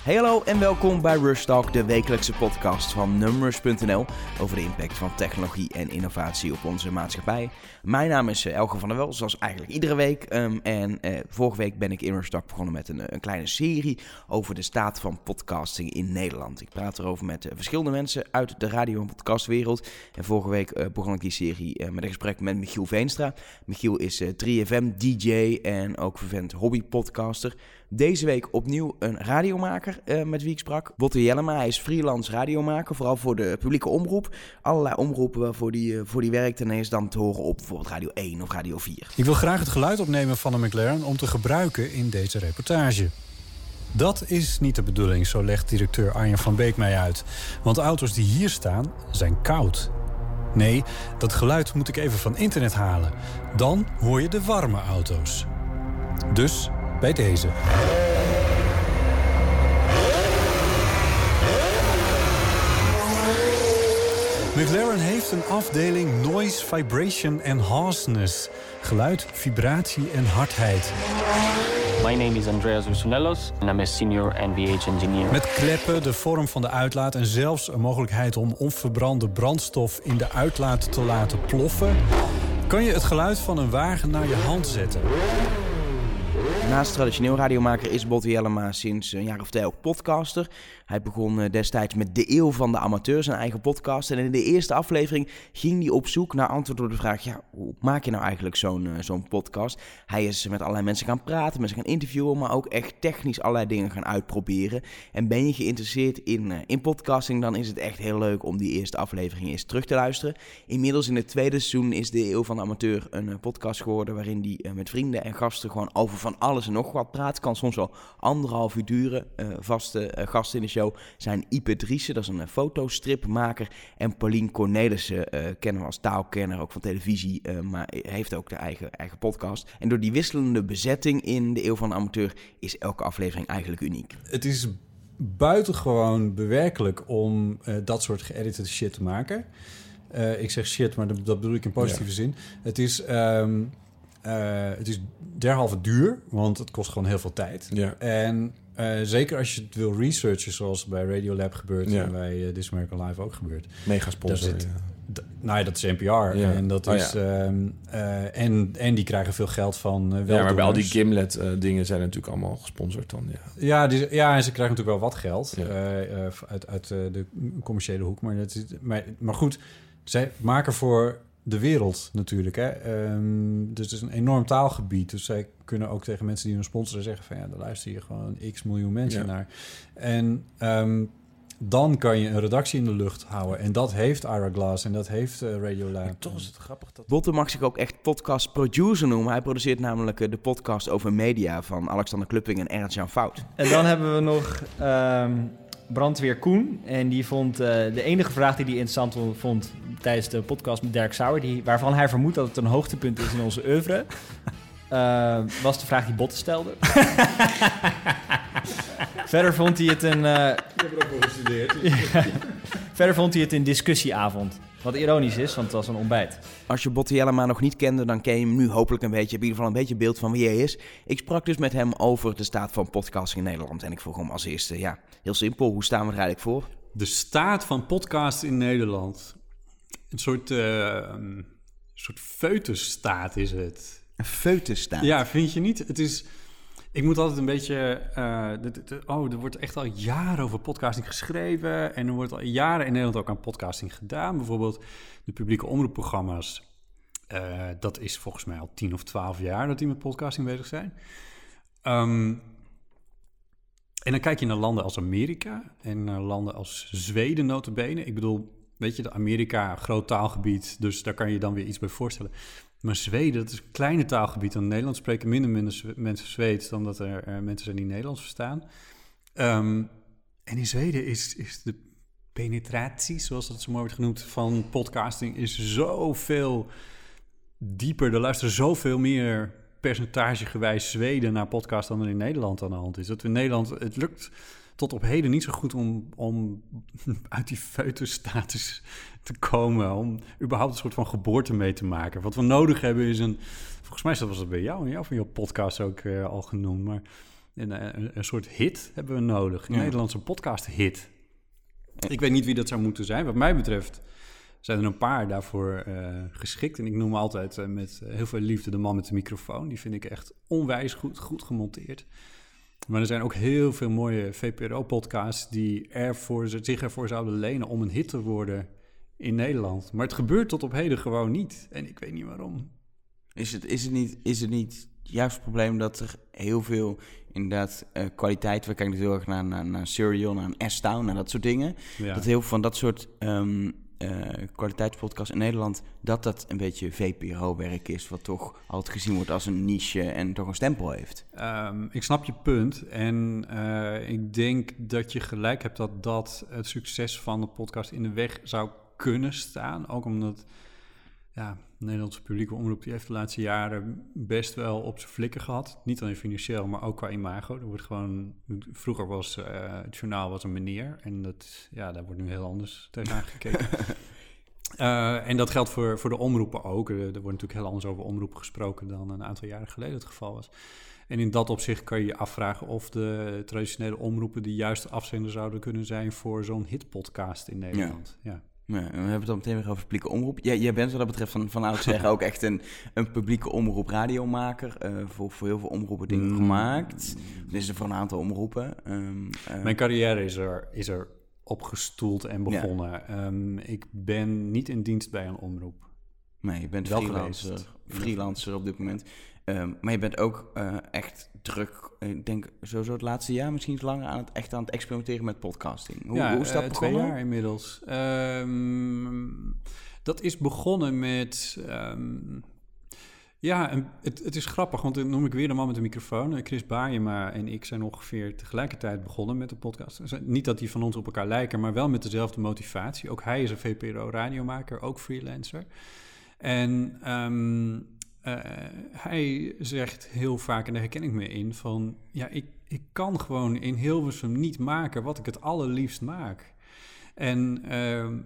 Hey hallo en welkom bij Rush Talk, de wekelijkse podcast van Numbers.nl over de impact van technologie en innovatie op onze maatschappij. Mijn naam is eh, Elge van der Wel, zoals eigenlijk iedere week. Ehm, en eh, vorige week ben ik in Rush Talk begonnen met een, een, kleine serie over de staat van podcasting in Nederland. Ik praat erover met verschillende mensen uit de radio- en podcastwereld. En vorige week begon ik die serie met een gesprek met Michiel Veenstra. Michiel is 3FM DJ en ook vervent hobbypodcaster. Deze week opnieuw een radiomaker uh, met wie ik sprak. Botte Jellema, hij is freelance radiomaker, vooral voor de publieke omroep. Allerlei omroepen waarvoor die, uh, voor die werkt is dan te horen op bijvoorbeeld Radio 1 of Radio 4. Ik wil graag het geluid opnemen van een McLaren om te gebruiken in deze reportage. Dat is niet de bedoeling, zo legt directeur Arjen van Beek mij uit. Want de auto's die hier staan zijn koud. Nee, dat geluid moet ik even van internet halen. Dan hoor je de warme auto's. Dus bij deze. McLaren heeft een afdeling Noise, Vibration en Harshness. Geluid, vibratie en hardheid. My name is Andreas Ursunellos and I'm a senior NVH engineer. Met kleppen, de vorm van de uitlaat en zelfs een mogelijkheid om onverbrande brandstof in de uitlaat te laten ploffen, kan je het geluid van een wagen naar je hand zetten. Naast traditioneel radiomaker is Botte Jellema sinds een jaar of twee ook podcaster. Hij begon destijds met De Eeuw van de Amateur, zijn eigen podcast. En in de eerste aflevering ging hij op zoek naar antwoord op de vraag... ja, hoe maak je nou eigenlijk zo'n uh, zo'n podcast? Hij is met allerlei mensen gaan praten, mensen gaan interviewen... maar ook echt technisch allerlei dingen gaan uitproberen. En ben je geïnteresseerd in, uh, in podcasting... dan is het echt heel leuk om die eerste aflevering eens terug te luisteren. Inmiddels in het tweede seizoen is De Eeuw van de Amateur een podcast geworden... waarin hij met vrienden en gasten gewoon over van alles en nog wat praat. Kan soms wel anderhalf uur duren. vaste gasten in de show zijn Ipe Driessen, dat is een fotostripmaker. En Paulien Cornelissen, uh, kennen we als taalkenner, ook van televisie, uh, maar heeft ook de eigen, eigen podcast. En door die wisselende bezetting in de Eeuw van de Amateur is elke aflevering eigenlijk uniek. Het is buitengewoon bewerkelijk om uh, dat soort geëditede shit te maken. ik zeg shit, maar dat, dat, bedoel ik in positieve ja. zin. Het is... Um, het is derhalve duur, want het kost gewoon heel veel tijd. Ja. En uh, zeker als je het wil researchen, zoals bij Radiolab gebeurt ja. en bij uh, This American Live ook gebeurt. Mega sponsor. Zit, ja. Nou ja, dat is NPR. Ja. En, dat oh, is, um, uh, en, en die krijgen veel geld van wel. Ja, maar bij al die Gimlet dingen zijn natuurlijk allemaal gesponsord dan. Ja, ja, die, ja en ze krijgen natuurlijk wel wat geld uit, uit de commerciële hoek. Maar, dat is, maar, maar goed, zij maken voor de wereld natuurlijk. Hè? Um, dus het is een enorm taalgebied. Dus zij kunnen ook tegen mensen die hun sponsoren zeggen van ja, daar luister je gewoon x miljoen mensen ja. naar. En um, dan kan je een redactie in de lucht houden. En dat heeft Ira Glass en dat heeft uh, Radio Lab. toch is het grappig dat... Botte mag zich ook echt podcast producer noemen. Hij produceert namelijk uh, de podcast over media van Alexander Klupping en Ernst-Jan Fout. En dan hebben we nog um, brandweer Koen. En die vond uh, de enige vraag die hij interessant vond tijdens de podcast met Dirk Sauer, die, waarvan hij vermoedt dat het een hoogtepunt is in onze oeuvre, uh, was de vraag die Botten stelde. Verder vond hij het een. Uh, Ik heb er ook wel gestudeerd. ja. Verder vond hij het een discussieavond. Wat ironisch is, want het was een ontbijt. Als je Botte Jellema nog niet kende, dan ken je hem nu hopelijk een beetje. Heb in ieder geval een beetje beeld van wie hij is. Ik sprak dus met hem over de staat van podcasting in Nederland. En ik vroeg hem als eerste, ja, heel simpel. Hoe staan we er eigenlijk voor? De staat van podcast in Nederland. Een soort, uh, een soort feutusstaat is het. Een feutusstaat? Ja, vind je niet? Het is... Ik moet altijd een beetje... De, oh, er wordt echt al jaren over podcasting geschreven... en er wordt al jaren in Nederland ook aan podcasting gedaan. Bijvoorbeeld de publieke omroepprogramma's. Uh, dat is volgens mij al tien of twaalf jaar dat die met podcasting bezig zijn. Um, en dan kijk je naar landen als Amerika en landen als Zweden notabene. Ik bedoel, weet je, de Amerika, groot taalgebied, dus daar kan je dan weer iets bij voorstellen. Maar Zweden, dat is een kleine taalgebied. In Nederland spreken minder, minder mensen Zweeds dan dat er mensen zijn die Nederlands verstaan. Um, en in Zweden is, is de penetratie, zoals dat zo mooi wordt genoemd, van podcasting is zoveel dieper. Er luisteren zoveel meer percentagegewijs Zweden naar podcast dan er in Nederland aan de hand is. Dat in Nederland, het lukt tot op heden niet zo goed om, om uit die feutusstatus te komen. Om überhaupt een soort van geboorte mee te maken. Wat we nodig hebben is een... Volgens mij was dat bij jou en jou van jouw podcast ook uh, al genoemd. Maar eh, een, een soort hit hebben we nodig. Een Ja. Nederlandse podcast-hit. Ik weet niet wie dat zou moeten zijn. Wat mij betreft zijn er een paar daarvoor eh, geschikt. En ik noem altijd eh, met heel veel liefde de man met de microfoon. Die vind ik echt onwijs goed, goed gemonteerd. Maar er zijn ook heel veel mooie VPRO-podcasts die ervoor, zich ervoor zouden lenen om een hit te worden in Nederland. Maar het gebeurt tot op heden gewoon niet. En ik weet niet waarom. Is het, is het, niet, is het niet juist het probleem dat er heel veel inderdaad eh, kwaliteit... We kijken natuurlijk heel erg naar, naar, naar Serial, naar een S-Town, naar dat soort dingen. Ja. Dat heel veel van dat soort ehm eh, kwaliteitspodcasts in Nederland... dat dat een beetje VPRO-werk is... wat toch altijd gezien wordt als een niche en toch een stempel heeft. Ehm, ik snap je punt. En eh, ik denk dat je gelijk hebt dat dat het succes van de podcast in de weg zou kunnen staan. Ook omdat ja, de Nederlandse publieke omroep die heeft de laatste jaren best wel op zijn flikken gehad. Niet alleen financieel, maar ook qua imago. Er wordt gewoon, vroeger was eh, het journaal was een meneer. En dat, ja, daar wordt nu heel anders tegenaan gekeken. Eh, en dat geldt voor, voor de omroepen ook. Er, er wordt natuurlijk heel anders over omroepen gesproken dan een aantal jaren geleden het geval was. En in dat opzicht kan je je afvragen of de traditionele omroepen de juiste afzender zouden kunnen zijn voor zo'n hitpodcast in Nederland. Ja. Ja, en we hebben het dan meteen weer over publieke omroep. Jij, jij bent wat dat betreft van, van oudsher ook echt een, een publieke omroep radiomaker. eh voor, voor heel veel omroepen dingen Mm. gemaakt. Is er voor een aantal omroepen. Ehm, eh, Mijn carrière is er, is er opgestoeld en begonnen. Ehm, ik ben niet in dienst bij een omroep. Nee, je bent Wel freelancer, freelancer op dit moment. Ehm, maar je bent ook eh, echt druk, ik denk sowieso het laatste jaar, misschien iets langer, aan het, echt aan het experimenteren met podcasting. Hoe, hoe is dat eh, twee begonnen? jaar inmiddels. Ehm, dat is begonnen met... ehm, ja, het, het is grappig, want dan noem ik weer de man met de microfoon. Eh, Chris Baayema en ik zijn ongeveer tegelijkertijd begonnen met de podcast. Dus, eh, Niet dat die van ons op elkaar lijken, maar wel met dezelfde motivatie. Ook hij is een VPRO-radiomaker, ook freelancer. En eh, hij zegt heel vaak, en daar herken ik me in, van... Ja, ik, ik kan gewoon in Hilversum niet maken wat ik het allerliefst maak. En ehm,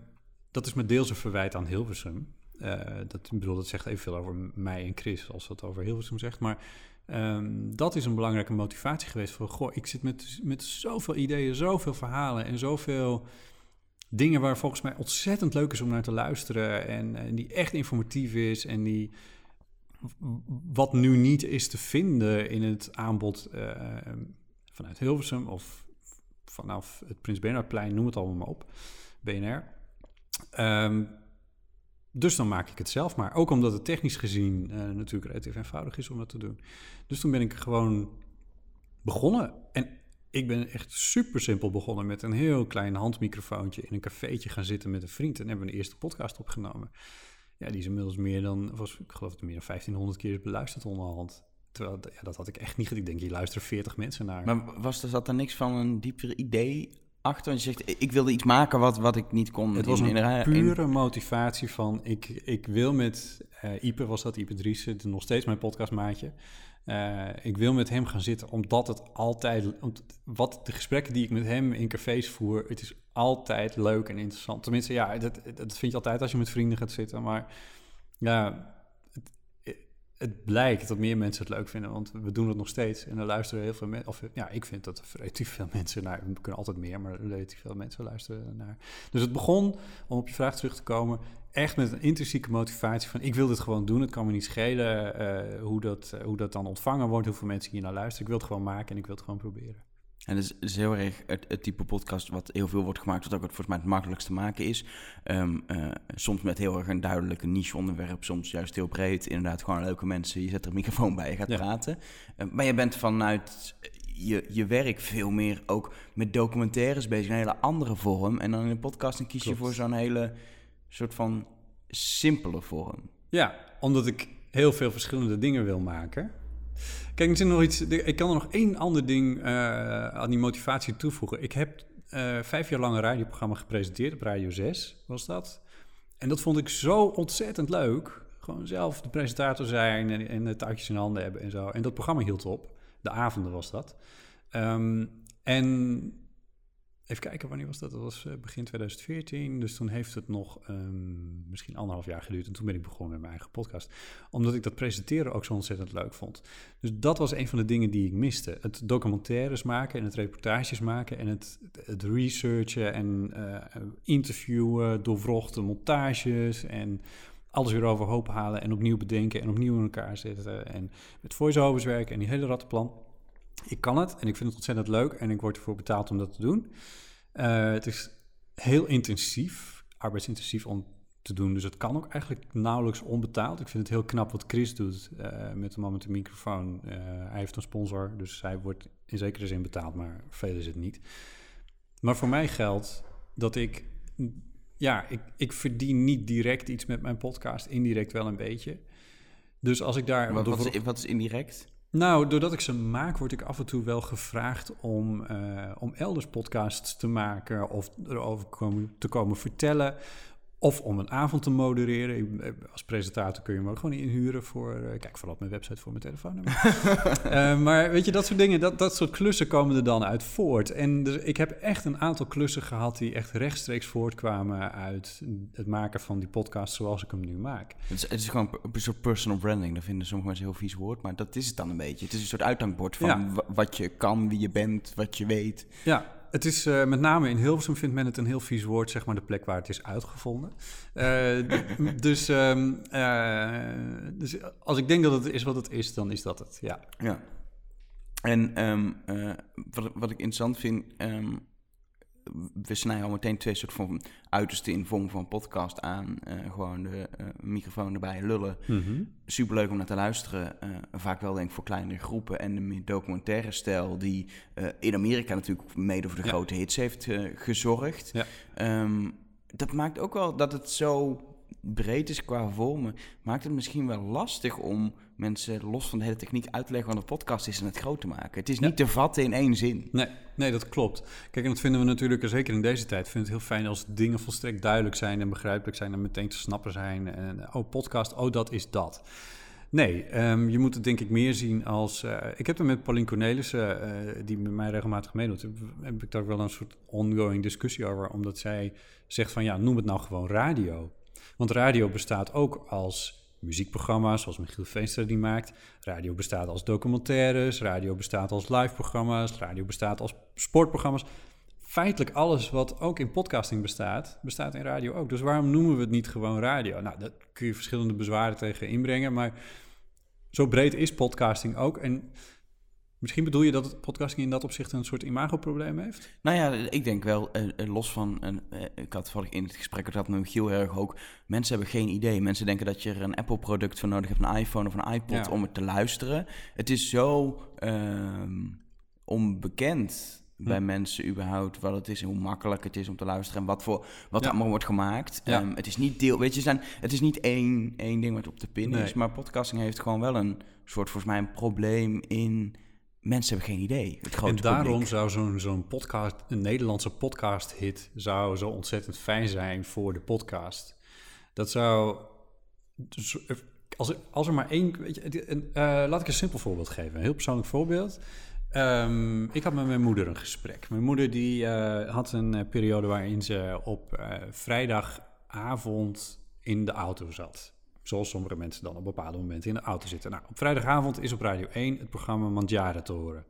dat is met deels een verwijt aan Hilversum. Eh, dat, bedoel, dat zegt evenveel over mij en Chris als dat over Hilversum zegt. Maar ehm, dat is een belangrijke motivatie geweest. Van, goh, ik zit met, met zoveel ideeën, zoveel verhalen en zoveel dingen waar volgens mij ontzettend leuk is om naar te luisteren. En, en die echt informatief is en die wat nu niet is te vinden in het aanbod eh, vanuit Hilversum of vanaf het Prins Bernhardplein, noem het allemaal maar op, BNR. Ehm, dus dan maak ik het zelf maar. Ook omdat het technisch gezien eh, natuurlijk relatief eenvoudig is om dat te doen. Dus toen ben ik gewoon begonnen. En ik ben echt super simpel begonnen met een heel klein handmicrofoontje in een cafeetje gaan zitten met een vriend. En hebben we een eerste podcast opgenomen. Ja, die is inmiddels meer dan, was, ik geloof het meer dan 1500 keer is beluisterd onderhand. Terwijl, ja, dat had ik echt niet. Ik denk, hier luisteren 40 mensen naar. Maar was er, zat er niks van een dieper idee achter? Want je zegt, ik wilde iets maken wat, wat ik niet kon. Het was een in, ra- in- pure motivatie van... Ik, ik wil met eh Ipe, was dat Ipe Driessen, nog steeds mijn podcastmaatje. Eh, ik wil met hem gaan zitten, omdat het altijd... wat de gesprekken die ik met hem in cafés voer... het is altijd leuk en interessant. Tenminste, ja, dat, dat vind je altijd als je met vrienden gaat zitten. Maar ja, het, het blijkt dat meer mensen het leuk vinden, want we doen het nog steeds. En er luisteren heel veel mensen, of ja, ik vind dat er relatief veel mensen naar, we kunnen altijd meer, maar relatief veel mensen luisteren naar. Dus het begon, om op je vraag terug te komen, echt met een intrinsieke motivatie van, ik wil dit gewoon doen, het kan me niet schelen eh, hoe, dat, hoe dat dan ontvangen wordt, hoeveel mensen hier naar luisteren. Ik wil het gewoon maken en ik wil het gewoon proberen. En dat is, is heel erg het, het type podcast wat heel veel wordt gemaakt, wat ook het volgens mij het makkelijkst te maken is. Ehm, eh, soms met heel erg een duidelijke niche onderwerp, soms juist heel breed. Inderdaad, gewoon leuke mensen. Je zet er een microfoon bij, je gaat Ja. praten. Eh, maar je bent vanuit je, je werk veel meer ook met documentaires bezig, een hele andere vorm. En dan in een podcast dan kies je voor zo'n hele soort van simpele vorm. Ja, omdat ik heel veel verschillende dingen wil maken. Kijk, er nog iets. Ik kan er nog één ander ding eh, aan die motivatie toevoegen. Ik heb eh, vijf jaar lang een radioprogramma gepresenteerd op Radio 6, was dat. En dat vond ik zo ontzettend leuk. Gewoon zelf de presentator zijn en, en de touwtjes in handen hebben en zo. En dat programma hield op. De avonden was dat. Ehm, en even kijken, wanneer was dat? Dat was eh, begin 2014. Dus toen heeft het nog ehm, misschien anderhalf jaar geduurd. En toen ben ik begonnen met mijn eigen podcast. Omdat ik dat presenteren ook zo ontzettend leuk vond. Dus dat was een van de dingen die ik miste. Het documentaires maken en het reportages maken. En het, het researchen en eh, interviewen, doorvrochte montages en alles weer overhoop halen en opnieuw bedenken en opnieuw in elkaar zetten. En met voice-overs werken en die hele rattenplan. Ik kan het en ik vind het ontzettend leuk en ik word ervoor betaald om dat te doen. Eh, het is heel intensief, arbeidsintensief om te doen, dus het kan ook eigenlijk nauwelijks onbetaald. Ik vind het heel knap wat Chris doet eh, met de man met de microfoon. Eh, hij heeft een sponsor, dus hij wordt in zekere zin betaald, maar veel is het niet. Maar voor mij geldt dat ik, ja, ik, ik verdien niet direct iets met mijn podcast, indirect wel een beetje. Dus als ik daar... Wat, door- wat, is, wat is indirect? Nou, doordat ik ze maak, word ik af en toe wel gevraagd om, eh, om elders podcasts te maken of erover komen, te komen vertellen. Of om een avond te modereren. Eh, Als presentator kun je me ook gewoon inhuren voor... eh, kijk, vooral op mijn website voor mijn telefoonnummer. Eh, maar weet je, dat soort dingen, dat, dat soort klussen komen er dan uit voort. En dus ik heb echt een aantal klussen gehad die echt rechtstreeks voortkwamen uit het maken van die podcast zoals ik hem nu maak. Het is, het is gewoon een soort personal branding. Dat vinden sommige mensen een heel vies woord, maar dat is het dan een beetje. Het is een soort uithangbord van Ja. wat je kan, wie je bent, wat je weet. Ja, het is eh, met name in Hilversum vindt men het een heel vies woord, zeg maar de plek waar het is uitgevonden. Eh, dus, ehm, eh, dus als ik denk dat het is wat het is, dan is dat het, ja. Ja. En ehm, eh, wat, wat ik interessant vind, ehm, we snijden al meteen twee soort van uiterste in vorm van podcast aan. Eh, gewoon de eh, microfoon erbij lullen. Superleuk om naar te luisteren. eh, vaak wel denk ik voor kleinere groepen. En de meer documentaire stijl die in Amerika natuurlijk mede voor de Ja. grote hits heeft gezorgd. Ja. Ehm, dat maakt ook wel dat het zo breed is qua vormen. Maakt het misschien wel lastig om mensen los van de hele techniek uit te leggen wat een podcast is en het groot te maken. Het is Ja. niet te vatten in één zin. Nee, nee, dat klopt. Kijk, en dat vinden we natuurlijk, zeker in deze tijd, vinden we het heel fijn als dingen volstrekt duidelijk zijn en begrijpelijk zijn en meteen te snappen zijn. En, oh, podcast, oh, dat is dat. Nee, ehm, je moet het denk ik meer zien als... eh, ik heb er met Pauline Cornelissen, eh, die met mij regelmatig meedoet, heb, heb ik daar wel een soort ongoing discussie over. Omdat zij zegt van, ja, noem het nou gewoon radio. Want radio bestaat ook als muziekprogramma's, zoals Michiel Veenstra die maakt. Radio bestaat als documentaires, radio bestaat als live-programma's, radio bestaat als sportprogramma's. Feitelijk alles wat ook in podcasting bestaat, bestaat in radio ook. Dus waarom noemen we het niet gewoon radio? Nou, daar kun je verschillende bezwaren tegen inbrengen, maar zo breed is podcasting ook. En misschien bedoel je dat het podcasting in dat opzicht een soort imagoprobleem heeft? Nou ja, ik denk wel, eh, eh, los van, een, eh, ik had toevallig in het gesprek dat met Michiel erg ook, mensen hebben geen idee. Mensen denken dat je er een Apple-product voor nodig hebt, een iPhone of een iPod Ja. om het te luisteren. Het is zo ehm, onbekend bij Hm. mensen überhaupt wat het is en hoe makkelijk het is om te luisteren en wat voor wat Ja. er allemaal wordt gemaakt. Ja. Ehm, het is niet deel, weet je, zijn, het is niet één, één ding wat op de pin Nee. is, maar podcasting heeft gewoon wel een soort volgens mij een probleem in mensen hebben geen idee. Het grote en daarom publiek. zou zo'n zo'n podcast, een Nederlandse podcast-hit, zou zo ontzettend fijn zijn voor de podcast. Dat zou. dus, eh, Als er, als er maar één. Weet je, eh, laat ik een simpel voorbeeld geven. Een heel persoonlijk voorbeeld. Ehm, ik had met mijn moeder een gesprek. Mijn moeder die, eh, had een periode waarin ze op vrijdagavond in de auto zat. Zoals sommige mensen dan op bepaalde momenten in de auto zitten. Nou, op vrijdagavond is op Radio 1 het programma Mandjaren te horen.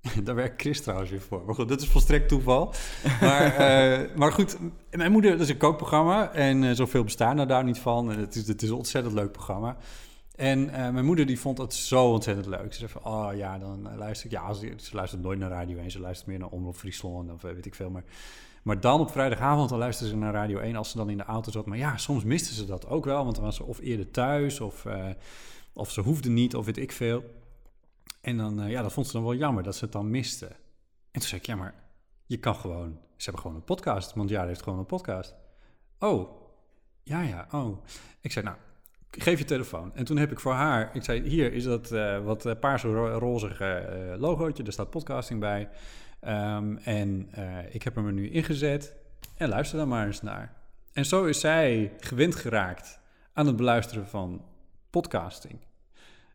Daar werkt Chris trouwens weer voor. Maar goed, dat is volstrekt toeval. Maar, eh, maar goed, mijn moeder, dat is een kookprogramma. En eh, zoveel bestaan er daar niet van. En het is, het is een ontzettend leuk programma. En eh, mijn moeder die vond het zo ontzettend leuk. Ze zei van, oh ja, dan luister ik... Ja, ze, ze luistert nooit naar Radio 1. Ze luistert meer naar Omroep Friesland of weet ik veel. Maar, maar dan op vrijdagavond, dan luisterde ze naar Radio 1 als ze dan in de auto zat. Maar ja, soms miste ze dat ook wel. Want dan was ze of eerder thuis of, eh, of ze hoefde niet of weet ik veel. En dan, eh, ja, dat vond ze dan wel jammer dat ze het dan miste. En toen zei ik, ja, maar je kan gewoon... Ze hebben gewoon een podcast. Mondjaar heeft gewoon een podcast. Oh, ja, ja, oh. Ik zei, nou, geef je telefoon. En toen heb ik voor haar... Ik zei, hier is dat eh, wat rozige eh, logootje. Daar staat podcasting bij. Ehm, en eh, ik heb hem er nu ingezet. En luister daar maar eens naar. En zo is zij gewend geraakt aan het beluisteren van podcasting.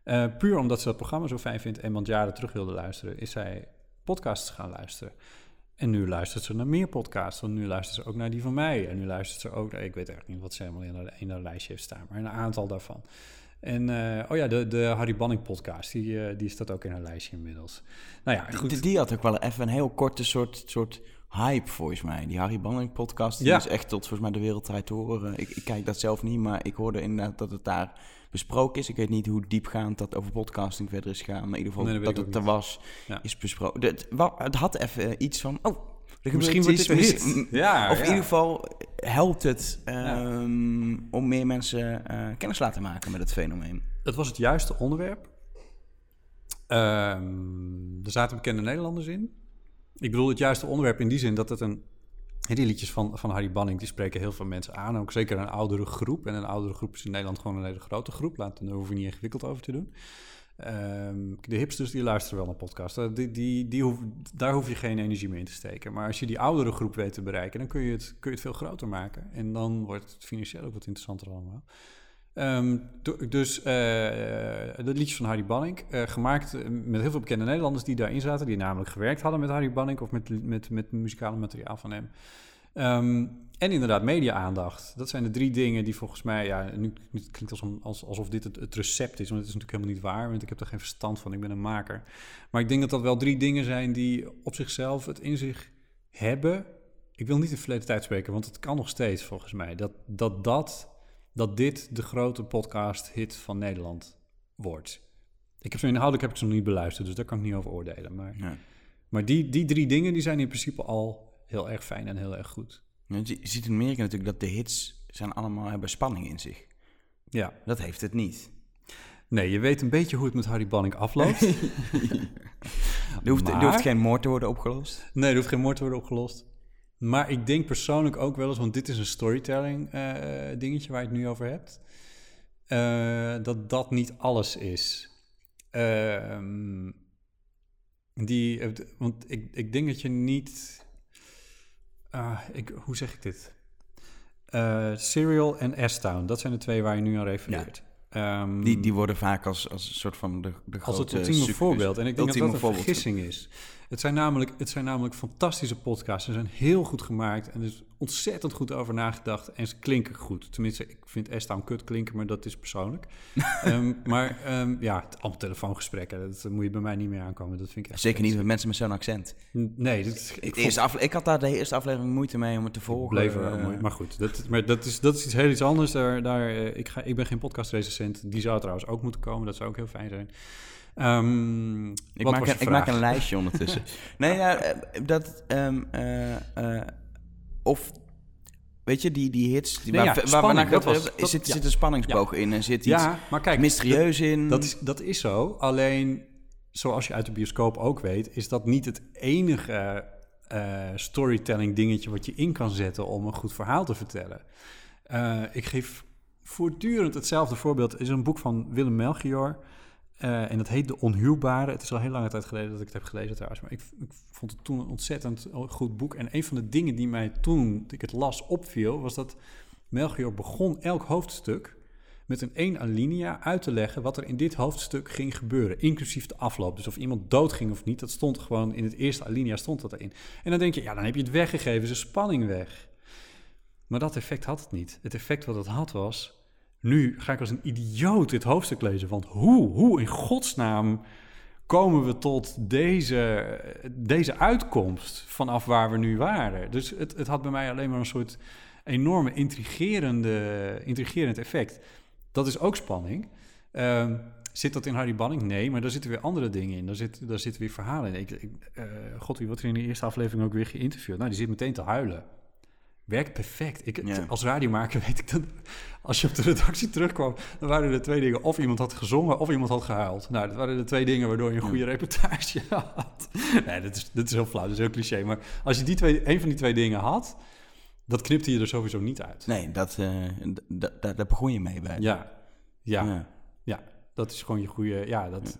Eh, puur omdat ze dat programma zo fijn vindt en want jaren terug wilde luisteren, is zij podcasts gaan luisteren. En nu luistert ze naar meer podcasts. Want nu luistert ze ook naar die van mij. En nu luistert ze ook naar... Ik weet echt niet wat ze helemaal in haar, in haar lijstje heeft staan. Maar een aantal daarvan. En eh, oh ja, de, de Harry Banning podcast. Die, eh, die staat ook in haar lijstje inmiddels. Nou ja, goed. Die, die had ook wel even een heel korte soort, soort hype volgens mij. Die Harry Banning podcast die Ja. is echt tot volgens mij de wereldtijd te horen. Ik, ik kijk dat zelf niet, maar ik hoorde inderdaad dat het daar besproken is. Ik weet niet hoe diepgaand dat over podcasting verder is gegaan. Maar in ieder geval Nee, dat het er was, Ja. is besproken. Het, het had even iets van, oh, Misschien wordt dit mis- Ja, Of ja. in ieder geval helpt het ehm, om meer mensen eh, kennis te laten maken met het fenomeen. Het was het juiste onderwerp. Ehm, er zaten bekende Nederlanders in. Ik bedoel het juiste onderwerp in die zin dat het een... Die liedjes van, van Harry Banning, die spreken heel veel mensen aan. Ook zeker een oudere groep. En een oudere groep is in Nederland gewoon een hele grote groep. Laat, daar hoef je niet ingewikkeld over te doen. Ehm, de hipsters die luisteren wel naar podcasts. Eh, Die, die, die hoef, daar hoef je geen energie meer in te steken. Maar als je die oudere groep weet te bereiken, dan kun je het, kun je het veel groter maken. En dan wordt het financieel ook wat interessanter allemaal. Ehm, dus eh de liedjes van Harry Banning, eh, gemaakt eh, met heel veel bekende Nederlanders die daarin zaten, die namelijk gewerkt hadden met Harry Banning of met, met, met muzikale materiaal van hem. Ehm, en inderdaad, media-aandacht. Dat zijn de drie dingen die volgens mij, ja, nu, klinkt als, als, alsof dit het, het recept is, want het is natuurlijk helemaal niet waar, want ik heb er geen verstand van, ik ben een maker. Maar ik denk dat dat wel drie dingen zijn die op zichzelf het in zich hebben. Ik wil niet in verleden tijd spreken, want het kan nog steeds volgens mij. Dat dat, dat, dat dit de grote podcast-hit van Nederland wordt. Ik heb zo inhoudelijk heb ik ze nog niet beluisterd, dus daar kan ik niet over oordelen. Maar, maar die, die drie dingen die zijn in principe al heel erg fijn en heel erg goed. Je zie- je ziet in Amerika natuurlijk dat de hits zijn allemaal hebben spanning in zich. Ja. Dat heeft het niet. Nee, je weet een beetje hoe het met Harry Banning afloopt. Er hoeft, er hoeft geen moord te worden opgelost. Nee, er hoeft geen moord te worden opgelost. Maar ik denk persoonlijk ook wel eens, want dit is een storytelling eh, dingetje waar je het nu over hebt, eh, dat dat niet alles is. Ehm, die, want ik, ik denk dat je niet. Ah, ik, hoe zeg ik dit? Eh, Serial en S-Town, dat zijn de twee waar je nu aan refereert. Ehm, Die, die worden vaak als, als een soort van de, de als het grote ultieme succes- voorbeeld. En ik denk dat dat een vergissing is. Het zijn, namelijk, het zijn namelijk fantastische podcasts. Ze zijn heel goed gemaakt en er is ontzettend goed over nagedacht. En ze klinken goed. Tenminste, ik vind S-Town kut klinken, maar dat is persoonlijk. Ehm, maar ehm, ja, allemaal telefoongesprekken, dat moet je bij mij niet meer aankomen. Dat vind ik echt Zeker niet met mensen met zo'n accent. Nee, is, Ik, ik, afle- ik had daar de eerste aflevering moeite mee om het te volgen. bleef wel Eh, mooi. Maar goed, dat, maar dat, is, dat is iets heel iets anders. Daar, daar, eh, ik, ga, ik ben geen podcastrecensent. Die zou trouwens ook moeten komen. Dat zou ook heel fijn zijn. Ehm, Ik, maak een, ik maak een lijstje ondertussen. nee, ja, eh, dat... ehm, eh, eh, of... Weet je, die, die hits... Die, Nee, waar, ja, waar, spanning, was- er dat- zit, ja. zit een spanningsboog in en zit iets Ja, maar kijk, mysterieus in. Dat is, dat is zo. Alleen, zoals je uit de bioscoop ook weet, is dat niet het enige storytelling dingetje wat je in kan zetten om een goed verhaal te vertellen. Ik geef voortdurend hetzelfde voorbeeld. Is een boek van Willem Melchior. Eh, en dat heet De Onhuwbare. Het is al heel lange tijd geleden dat ik het heb gelezen trouwens. Maar ik, ik vond het toen een ontzettend goed boek. En een van de dingen die mij toen ik het las opviel... was dat Melchior begon elk hoofdstuk met een één alinea uit te leggen wat er in dit hoofdstuk ging gebeuren, inclusief de afloop. Dus of iemand doodging of niet, dat stond gewoon in het eerste alinea stond dat erin. En dan denk je, ja, dan heb je het weggegeven, is de spanning weg. Maar dat effect had het niet. Het effect wat het had was, nu ga ik als een idioot dit hoofdstuk lezen, want hoe, hoe in godsnaam komen we tot deze, deze uitkomst vanaf waar we nu waren? Dus het, het had bij mij alleen maar een soort enorme intrigerende, intrigerend effect. Dat is ook spanning. Ehm, zit dat in Harry Banning? Nee, maar daar zitten weer andere dingen in. Daar, zit, daar zitten weer verhalen in. Ik, ik, God, wie wordt er in de eerste aflevering ook weer geïnterviewd? Nou, die zit meteen te huilen. Werkt perfect. Ik, Ja. Als radiomaker weet ik dat... Als je op de redactie terugkwam, dan waren er twee dingen. Of iemand had gezongen, of iemand had gehuild. Nou, dat waren de twee dingen waardoor je een goede reportage had. Nee, dat is, dat is heel flauw, dat is heel cliché. Maar als je die twee, een van die twee dingen had, dat knipte je er sowieso niet uit. Nee, dat, d- daar begon je mee bij. Ja, ja, Ja. ja. dat is gewoon je goede... Ja, dat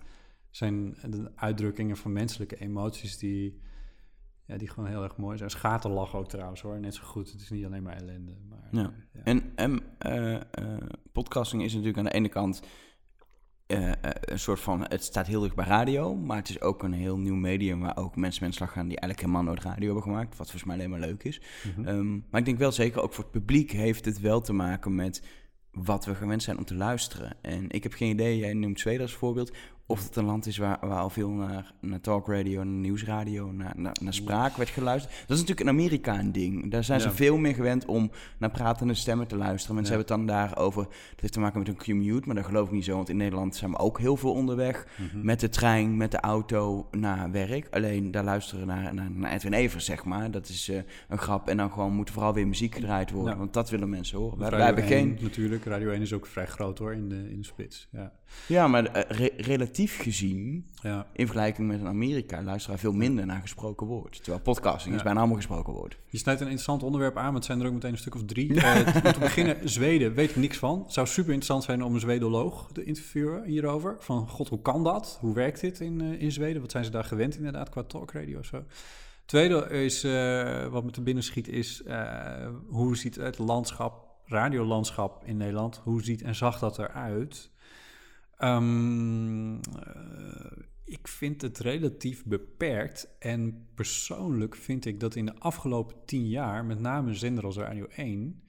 zijn de uitdrukkingen van menselijke emoties die, ja, die gewoon heel erg mooi zijn. Schaterlach ook trouwens hoor, net zo goed. Het is niet alleen maar ellende. Maar, Ja. eh, ja. En, en eh, eh, podcasting is natuurlijk aan de ene kant een soort van, het staat heel dicht bij radio, maar het is ook een heel nieuw medium waar ook mensen met slag gaan die eigenlijk helemaal nooit radio hebben gemaakt, wat volgens mij alleen maar leuk is. Mhm. Ehm, maar ik denk wel zeker, ook voor het publiek heeft het wel te maken met wat we gewend zijn om te luisteren. En ik heb geen idee, jij noemt Zweden als voorbeeld, of het een land is waar, waar al veel naar, naar talkradio, naar nieuwsradio, naar, naar, naar spraak werd geluisterd. Dat is natuurlijk in Amerika een ding. Daar zijn ze veel meer gewend om naar pratende stemmen te luisteren. Mensen Ja. hebben het dan daarover, dat heeft te maken met een commute, maar dat geloof ik niet zo. Want in Nederland zijn we ook heel veel onderweg Mhm. met de trein, met de auto naar werk. Alleen daar luisteren naar, naar, naar Edwin Evers, zeg maar. Dat is eh, een grap. En dan gewoon moet vooral weer muziek gedraaid worden, Ja. want dat willen mensen horen. Wij, Radio wij hebben 1 geen... Natuurlijk, Radio 1 is ook vrij groot hoor, in de, in de spits. Ja. Ja, maar eh, re- relatief gezien, ja. in vergelijking met een Amerika, luisteren wij veel minder naar gesproken woord. Terwijl podcasting is bijna allemaal gesproken woord. Je snijdt een interessant onderwerp aan, maar het zijn er ook meteen een stuk of drie. Eh, om te beginnen, Zweden, weet ik niks van. Zou super interessant zijn om een Zwedoloog te interviewen hierover. Van, god, hoe kan dat? Hoe werkt dit in, eh, in Zweden? Wat zijn ze daar gewend inderdaad qua talkradio of zo? Tweede is, eh, wat me te binnen schiet, is hoe ziet het landschap, radiolandschap in Nederland, hoe ziet en zag dat eruit? Ehm, eh, ik vind het relatief beperkt. En persoonlijk vind ik dat in de afgelopen tien jaar, met name zender als Radio 1,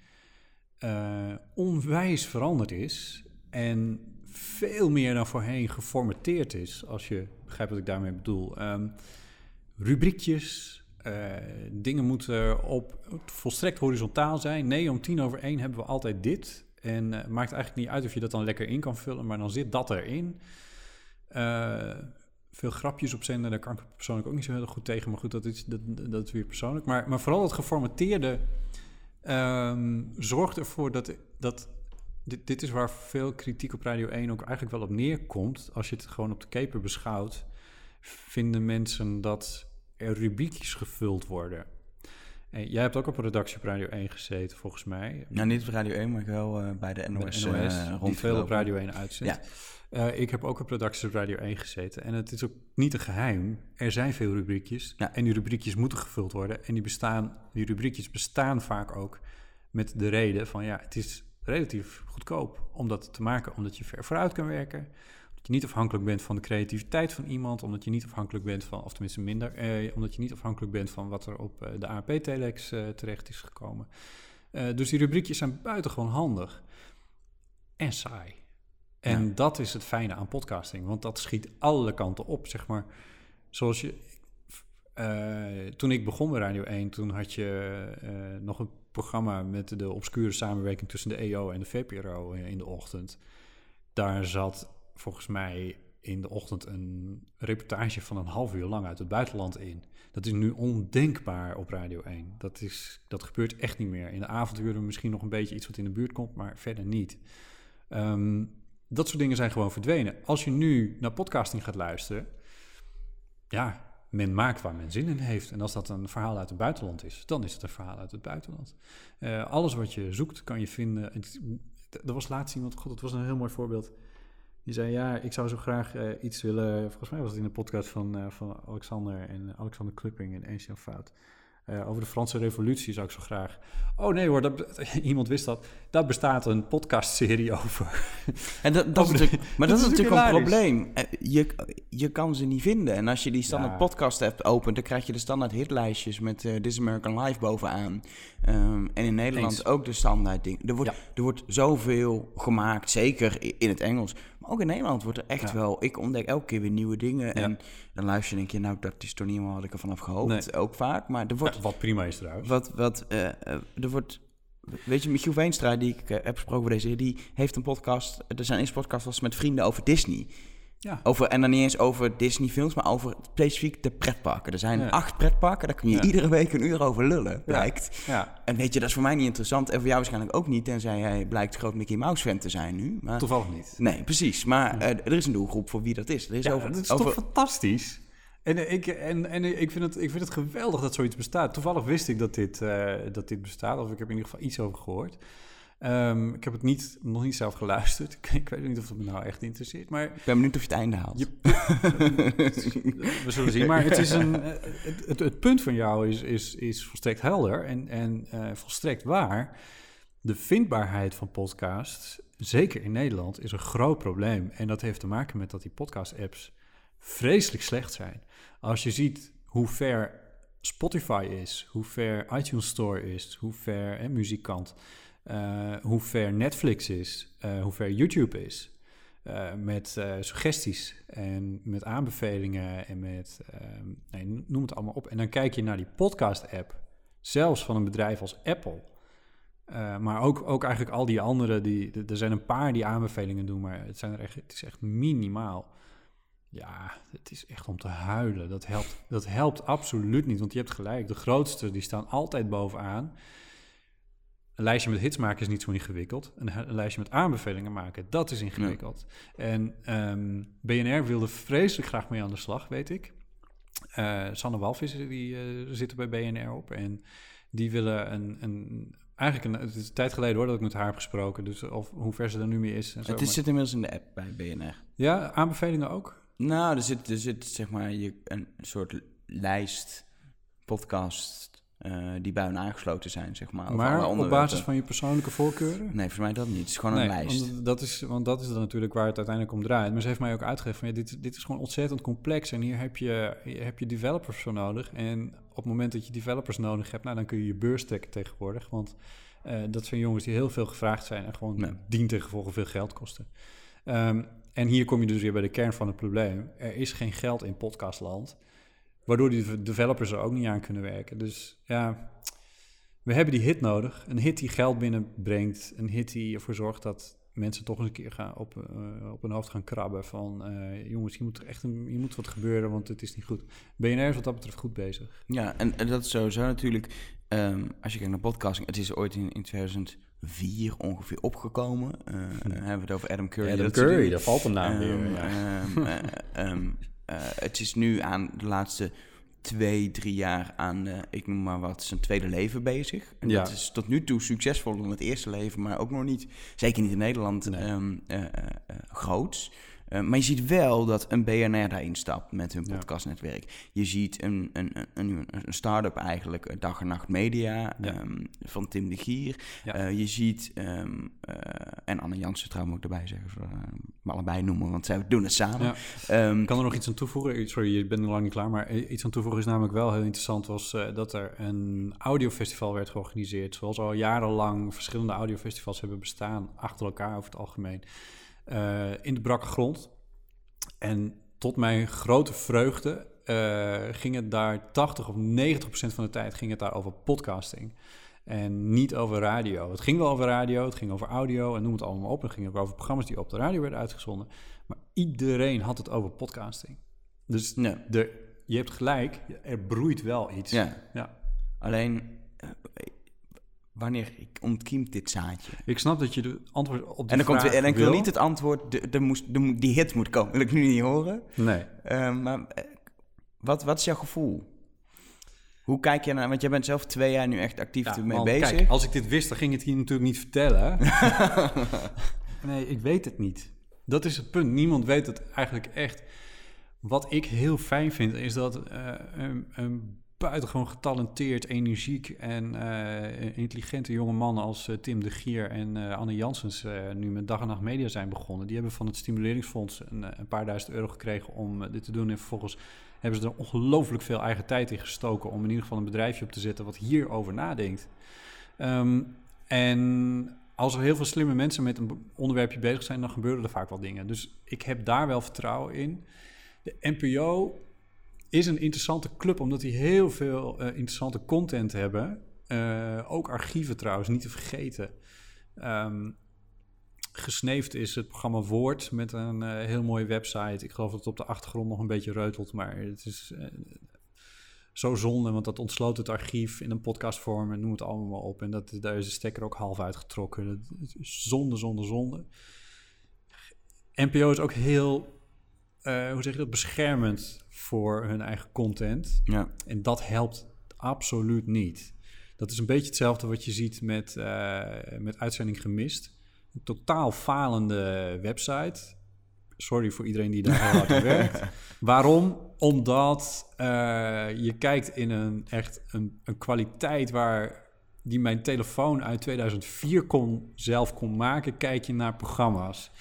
eh, onwijs veranderd is. En veel meer dan voorheen geformateerd is, als je begrijpt wat ik daarmee bedoel. Ehm, rubriekjes, eh, dingen moeten op volstrekt horizontaal zijn. Nee, om tien over één hebben we altijd dit. En het maakt eigenlijk niet uit of je dat dan lekker in kan vullen, maar dan zit dat erin. Eh, veel grapjes op zenden, daar kan ik persoonlijk ook niet zo heel goed tegen. Maar goed, dat is, dat, dat weer persoonlijk. Maar, maar vooral het geformateerde ehm, zorgt ervoor dat... dat dit, dit is waar veel kritiek op Radio 1 ook eigenlijk wel op neerkomt. Als je het gewoon op de keper beschouwt, vinden mensen dat er rubriekjes gevuld worden. En jij hebt ook op een redactie op Radio 1 gezeten, volgens mij. Nou, niet op Radio 1, maar wel eh, bij de Bij NOS, de NOS, eh, die veel op. Radio 1 uitzendt. Eh, ik heb ook op redacties op Radio 1 gezeten. En het is ook niet een geheim. Er zijn veel rubriekjes. Ja. En die rubriekjes moeten gevuld worden. En die, bestaan, die rubriekjes bestaan vaak ook met de reden van... ja, het is relatief goedkoop om dat te maken. Omdat je ver vooruit kan werken. Je niet afhankelijk bent van de creativiteit van iemand. Omdat je niet afhankelijk bent van, of tenminste minder... Eh, omdat je niet afhankelijk bent van wat er op eh, de AP-telex eh, terecht is gekomen. Eh, dus die rubriekjes zijn buitengewoon handig. En saai. En Ja. dat is het fijne aan podcasting, want dat schiet alle kanten op, zeg maar. Zoals je... eh, toen ik begon bij Radio 1, toen had je eh, nog een programma met de obscure samenwerking tussen de EO en de VPRO in de ochtend. Daar zat volgens mij in de ochtend een reportage van een half uur lang uit het buitenland in. Dat is nu ondenkbaar op Radio 1. Dat, is, dat gebeurt echt niet meer. In de avonduren misschien nog een beetje iets wat in de buurt komt, maar verder niet. Ehm, dat soort dingen zijn gewoon verdwenen. Als je nu naar podcasting gaat luisteren, ja, men maakt waar men zin in heeft. En als dat een verhaal uit het buitenland is, dan is het een verhaal uit het buitenland. Eh, alles wat je zoekt, kan je vinden. Er was laatst iemand, god, dat was een heel mooi voorbeeld. Die zei, ja, ik zou zo graag eh, iets willen... Volgens mij was het in de podcast van, eh, van Alexander en Alexander Klupping en Etienne Fout. Eh, over de Franse revolutie zou ik zo graag... Oh nee hoor, dat, iemand wist dat. Daar bestaat een podcastserie over. En dat, dat is natuurlijk, maar dat, dat is natuurlijk een probleem. Je, je kan ze niet vinden. En als je die standaard Ja. podcast app opent, dan krijg je de standaard hitlijstjes met eh This American Life bovenaan. Ehm, en in Nederland Eens. ook de standaard ding. Er wordt, Ja. er wordt zoveel gemaakt, zeker in het Engels. Maar ook in Nederland wordt er echt Ja. wel... Ik ontdek elke keer weer nieuwe dingen. Ja. En dan luister je en denk je, nou, dat is toch niet helemaal wat ik ervan heb gehoopt. Ook vaak. Maar er wordt... Ja, wat prima is trouwens. Wat, wat, eh, eh, er wordt... Weet je, Michiel Veenstra, die ik eh, heb gesproken voor deze, die heeft een podcast. Er zijn eerste podcast was met vrienden over Disney. Ja. Over, en dan niet eens over Disney-films, maar over specifiek de pretparken. Er zijn Ja. acht pretparken, daar kun je Ja. iedere week een uur over lullen, blijkt. Ja, En weet je, dat is voor mij niet interessant en voor jou waarschijnlijk ook niet, tenzij jij blijkt groot Mickey Mouse-fan te zijn nu. Maar, toevallig niet. nee, precies. Maar eh, er is een doelgroep voor wie dat is. Er is over, dat is over, toch fantastisch? En, eh, ik, en, en eh, ik, vind het, ik vind het geweldig dat zoiets bestaat. Toevallig wist ik dat dit, dat dit bestaat, of ik heb in ieder geval iets over gehoord. Ehm, ik heb het niet, nog niet zelf geluisterd. Ik, ik weet niet of het me nou echt interesseert, maar Ik ben benieuwd of je het einde haalt. Je- we zullen zien. Maar het, is een, het, het, het punt van jou is, is, is volstrekt helder en, en eh, volstrekt waar. De vindbaarheid van podcasts zeker in Nederland, is een groot probleem. En dat heeft te maken met dat die podcast-apps vreselijk slecht zijn. Als je ziet hoe ver Spotify is, hoe ver iTunes Store is, hoe ver hè, muziekkant, eh, hoe ver Netflix is, eh, hoe ver YouTube is. eh, met suggesties en met aanbevelingen en met, ehm, nee, noem het allemaal op. En dan kijk je naar die podcast-app, zelfs van een bedrijf als Apple. Maar ook, ook eigenlijk al die andere, die, er zijn een paar die aanbevelingen doen, maar het, zijn er echt, het is echt minimaal. Ja, het is echt om te huilen. Dat helpt, dat helpt absoluut niet, want je hebt gelijk. De grootste, die staan altijd bovenaan. Een lijstje met hits maken is niet zo ingewikkeld. Een, een lijstje met aanbevelingen maken, dat is ingewikkeld. En ehm, BNR wilde vreselijk graag mee aan de slag, weet ik. Eh Sanne Walvis die eh, zitten bij BNR op. En die willen een, een eigenlijk een, het is een tijd geleden hoor dat ik met haar heb gesproken. Dus of hoe ver ze er nu mee is. En zo. Het is, zit inmiddels in de app bij BNR. Ja, aanbevelingen ook. Nou, er zit, er zit zeg maar je, een soort lijst podcast eh, die bij hun aangesloten zijn, zeg maar. maar op basis van je persoonlijke voorkeuren? Nee, volgens mij dat niet. Het is gewoon een lijst. Want dat, is, want dat is dan natuurlijk waar het uiteindelijk om draait. Maar ze heeft mij ook uitgelegd van ja, dit, dit is gewoon ontzettend complex. En hier heb je, heb je developers voor nodig. En op het moment dat je developers nodig hebt, nou, dan kun je je beurs trekken tegenwoordig. Want eh, dat zijn jongens die heel veel gevraagd zijn en gewoon Nee. dien ten gevolge veel geld kosten. Ehm, en hier kom je dus weer bij de kern van het probleem. Er is geen geld in podcastland. Waardoor die developers er ook niet aan kunnen werken. Dus ja, we hebben die hit nodig. Een hit die geld binnenbrengt. Een hit die ervoor zorgt dat mensen toch eens een keer gaan op, eh, op hun hoofd gaan krabben. Van eh, jongens, hier moet, er echt een, hier moet wat gebeuren, want het is niet goed. BNR is wat dat betreft goed bezig. Ja, en, en dat is sowieso natuurlijk... ehm, als je kijkt naar podcasting... Het is ooit in, in 2004 ongeveer opgekomen. Eh, eh, hebben we het over Adam Curry. dat soort dingen. valt een Ehm, ehm, eh, ehm, eh, het is nu aan de laatste twee, drie jaar aan, eh, ik noem maar wat, zijn tweede leven bezig. En Ja. dat is tot nu toe succesvoller dan het eerste leven, maar ook nog niet, zeker niet in Nederland, Nee. ehm, eh, eh, eh, groots. Eh, maar je ziet wel dat een BNR daarin stapt met hun podcastnetwerk. Je ziet een, een, een, een, een start-up eigenlijk, eh, Dag en Nacht Media, ehm, van Tim de Gier. Eh, je ziet, ehm, eh, en Anne Jansen trouwens ik erbij zeggen, we hem allebei noemen, want zij doen het samen. Ik kan er nog iets aan toevoegen. Sorry, je bent nog lang niet klaar. Maar iets aan toevoegen is namelijk wel heel interessant. Was dat er een audiofestival werd georganiseerd. Zoals al jarenlang verschillende audiofestivals hebben bestaan. Achter elkaar over het algemeen. Eh, in de brakke grond. En tot mijn grote vreugde eh, ging het daar 80 of 90 procent van de tijd ging het daar over podcasting. En niet over radio. Het ging wel over radio, het ging over audio en noem het allemaal op. Het ging ook over programma's die op de radio werden uitgezonden. Maar iedereen had het over podcasting. Dus nee. de, je hebt gelijk, er broeit wel iets. Ja, Ja. alleen eh, wanneer ontkiemt dit zaadje? Ik snap dat je de antwoord op die En dan komt vraag weer, en ik wil wil. niet het antwoord, de, de moest, de, die hit moet komen. Wil ik nu niet horen. Nee. Eh, maar eh, wat, wat is jouw gevoel? Hoe kijk je naar, want jij bent zelf twee jaar nu echt actief Ja, ermee man, bezig. Kijk, als ik dit wist, dan ging ik het hier natuurlijk niet vertellen. nee, ik weet het niet. Dat is het punt. Niemand weet het eigenlijk echt. Wat ik heel fijn vind, is dat eh, een, een buitengewoon getalenteerd, energiek en eh, intelligente jonge man als eh, Tim de Gier en eh, Anne Janssens nu met Dag en Nacht Media zijn begonnen. Die hebben van het Stimuleringsfonds een, een paar duizend euro gekregen om dit te doen. En vervolgens hebben ze er ongelooflijk veel eigen tijd in gestoken om in ieder geval een bedrijfje op te zetten wat hierover nadenkt. Ehm, en als er heel veel slimme mensen met een onderwerpje bezig zijn, dan gebeuren er vaak wel dingen. Dus ik heb daar wel vertrouwen in. De NPO is een interessante club, omdat die heel veel eh, interessante content hebben. Eh, ook archieven trouwens, niet te vergeten. Ehm, gesneefd is het programma Woord met een eh, heel mooie website. Ik geloof dat het op de achtergrond nog een beetje reutelt, maar het is zo zonde, want dat ontsloot het archief in een podcastvorm en noem het allemaal op. En dat, daar is de stekker ook half uitgetrokken. Is zonde, zonde, zonde. NPO is ook heel, eh, hoe zeg je dat, beschermend voor hun eigen content. Ja. En dat helpt absoluut niet. Dat is een beetje hetzelfde wat je ziet met, eh, met Uitzending Gemist. Een totaal falende website. Sorry voor iedereen die daar heel hard aan werkt. Waarom? Omdat eh, je kijkt in een echt een, een kwaliteit waar die mijn telefoon uit 2004 kon, zelf kon maken, kijk je naar programma's.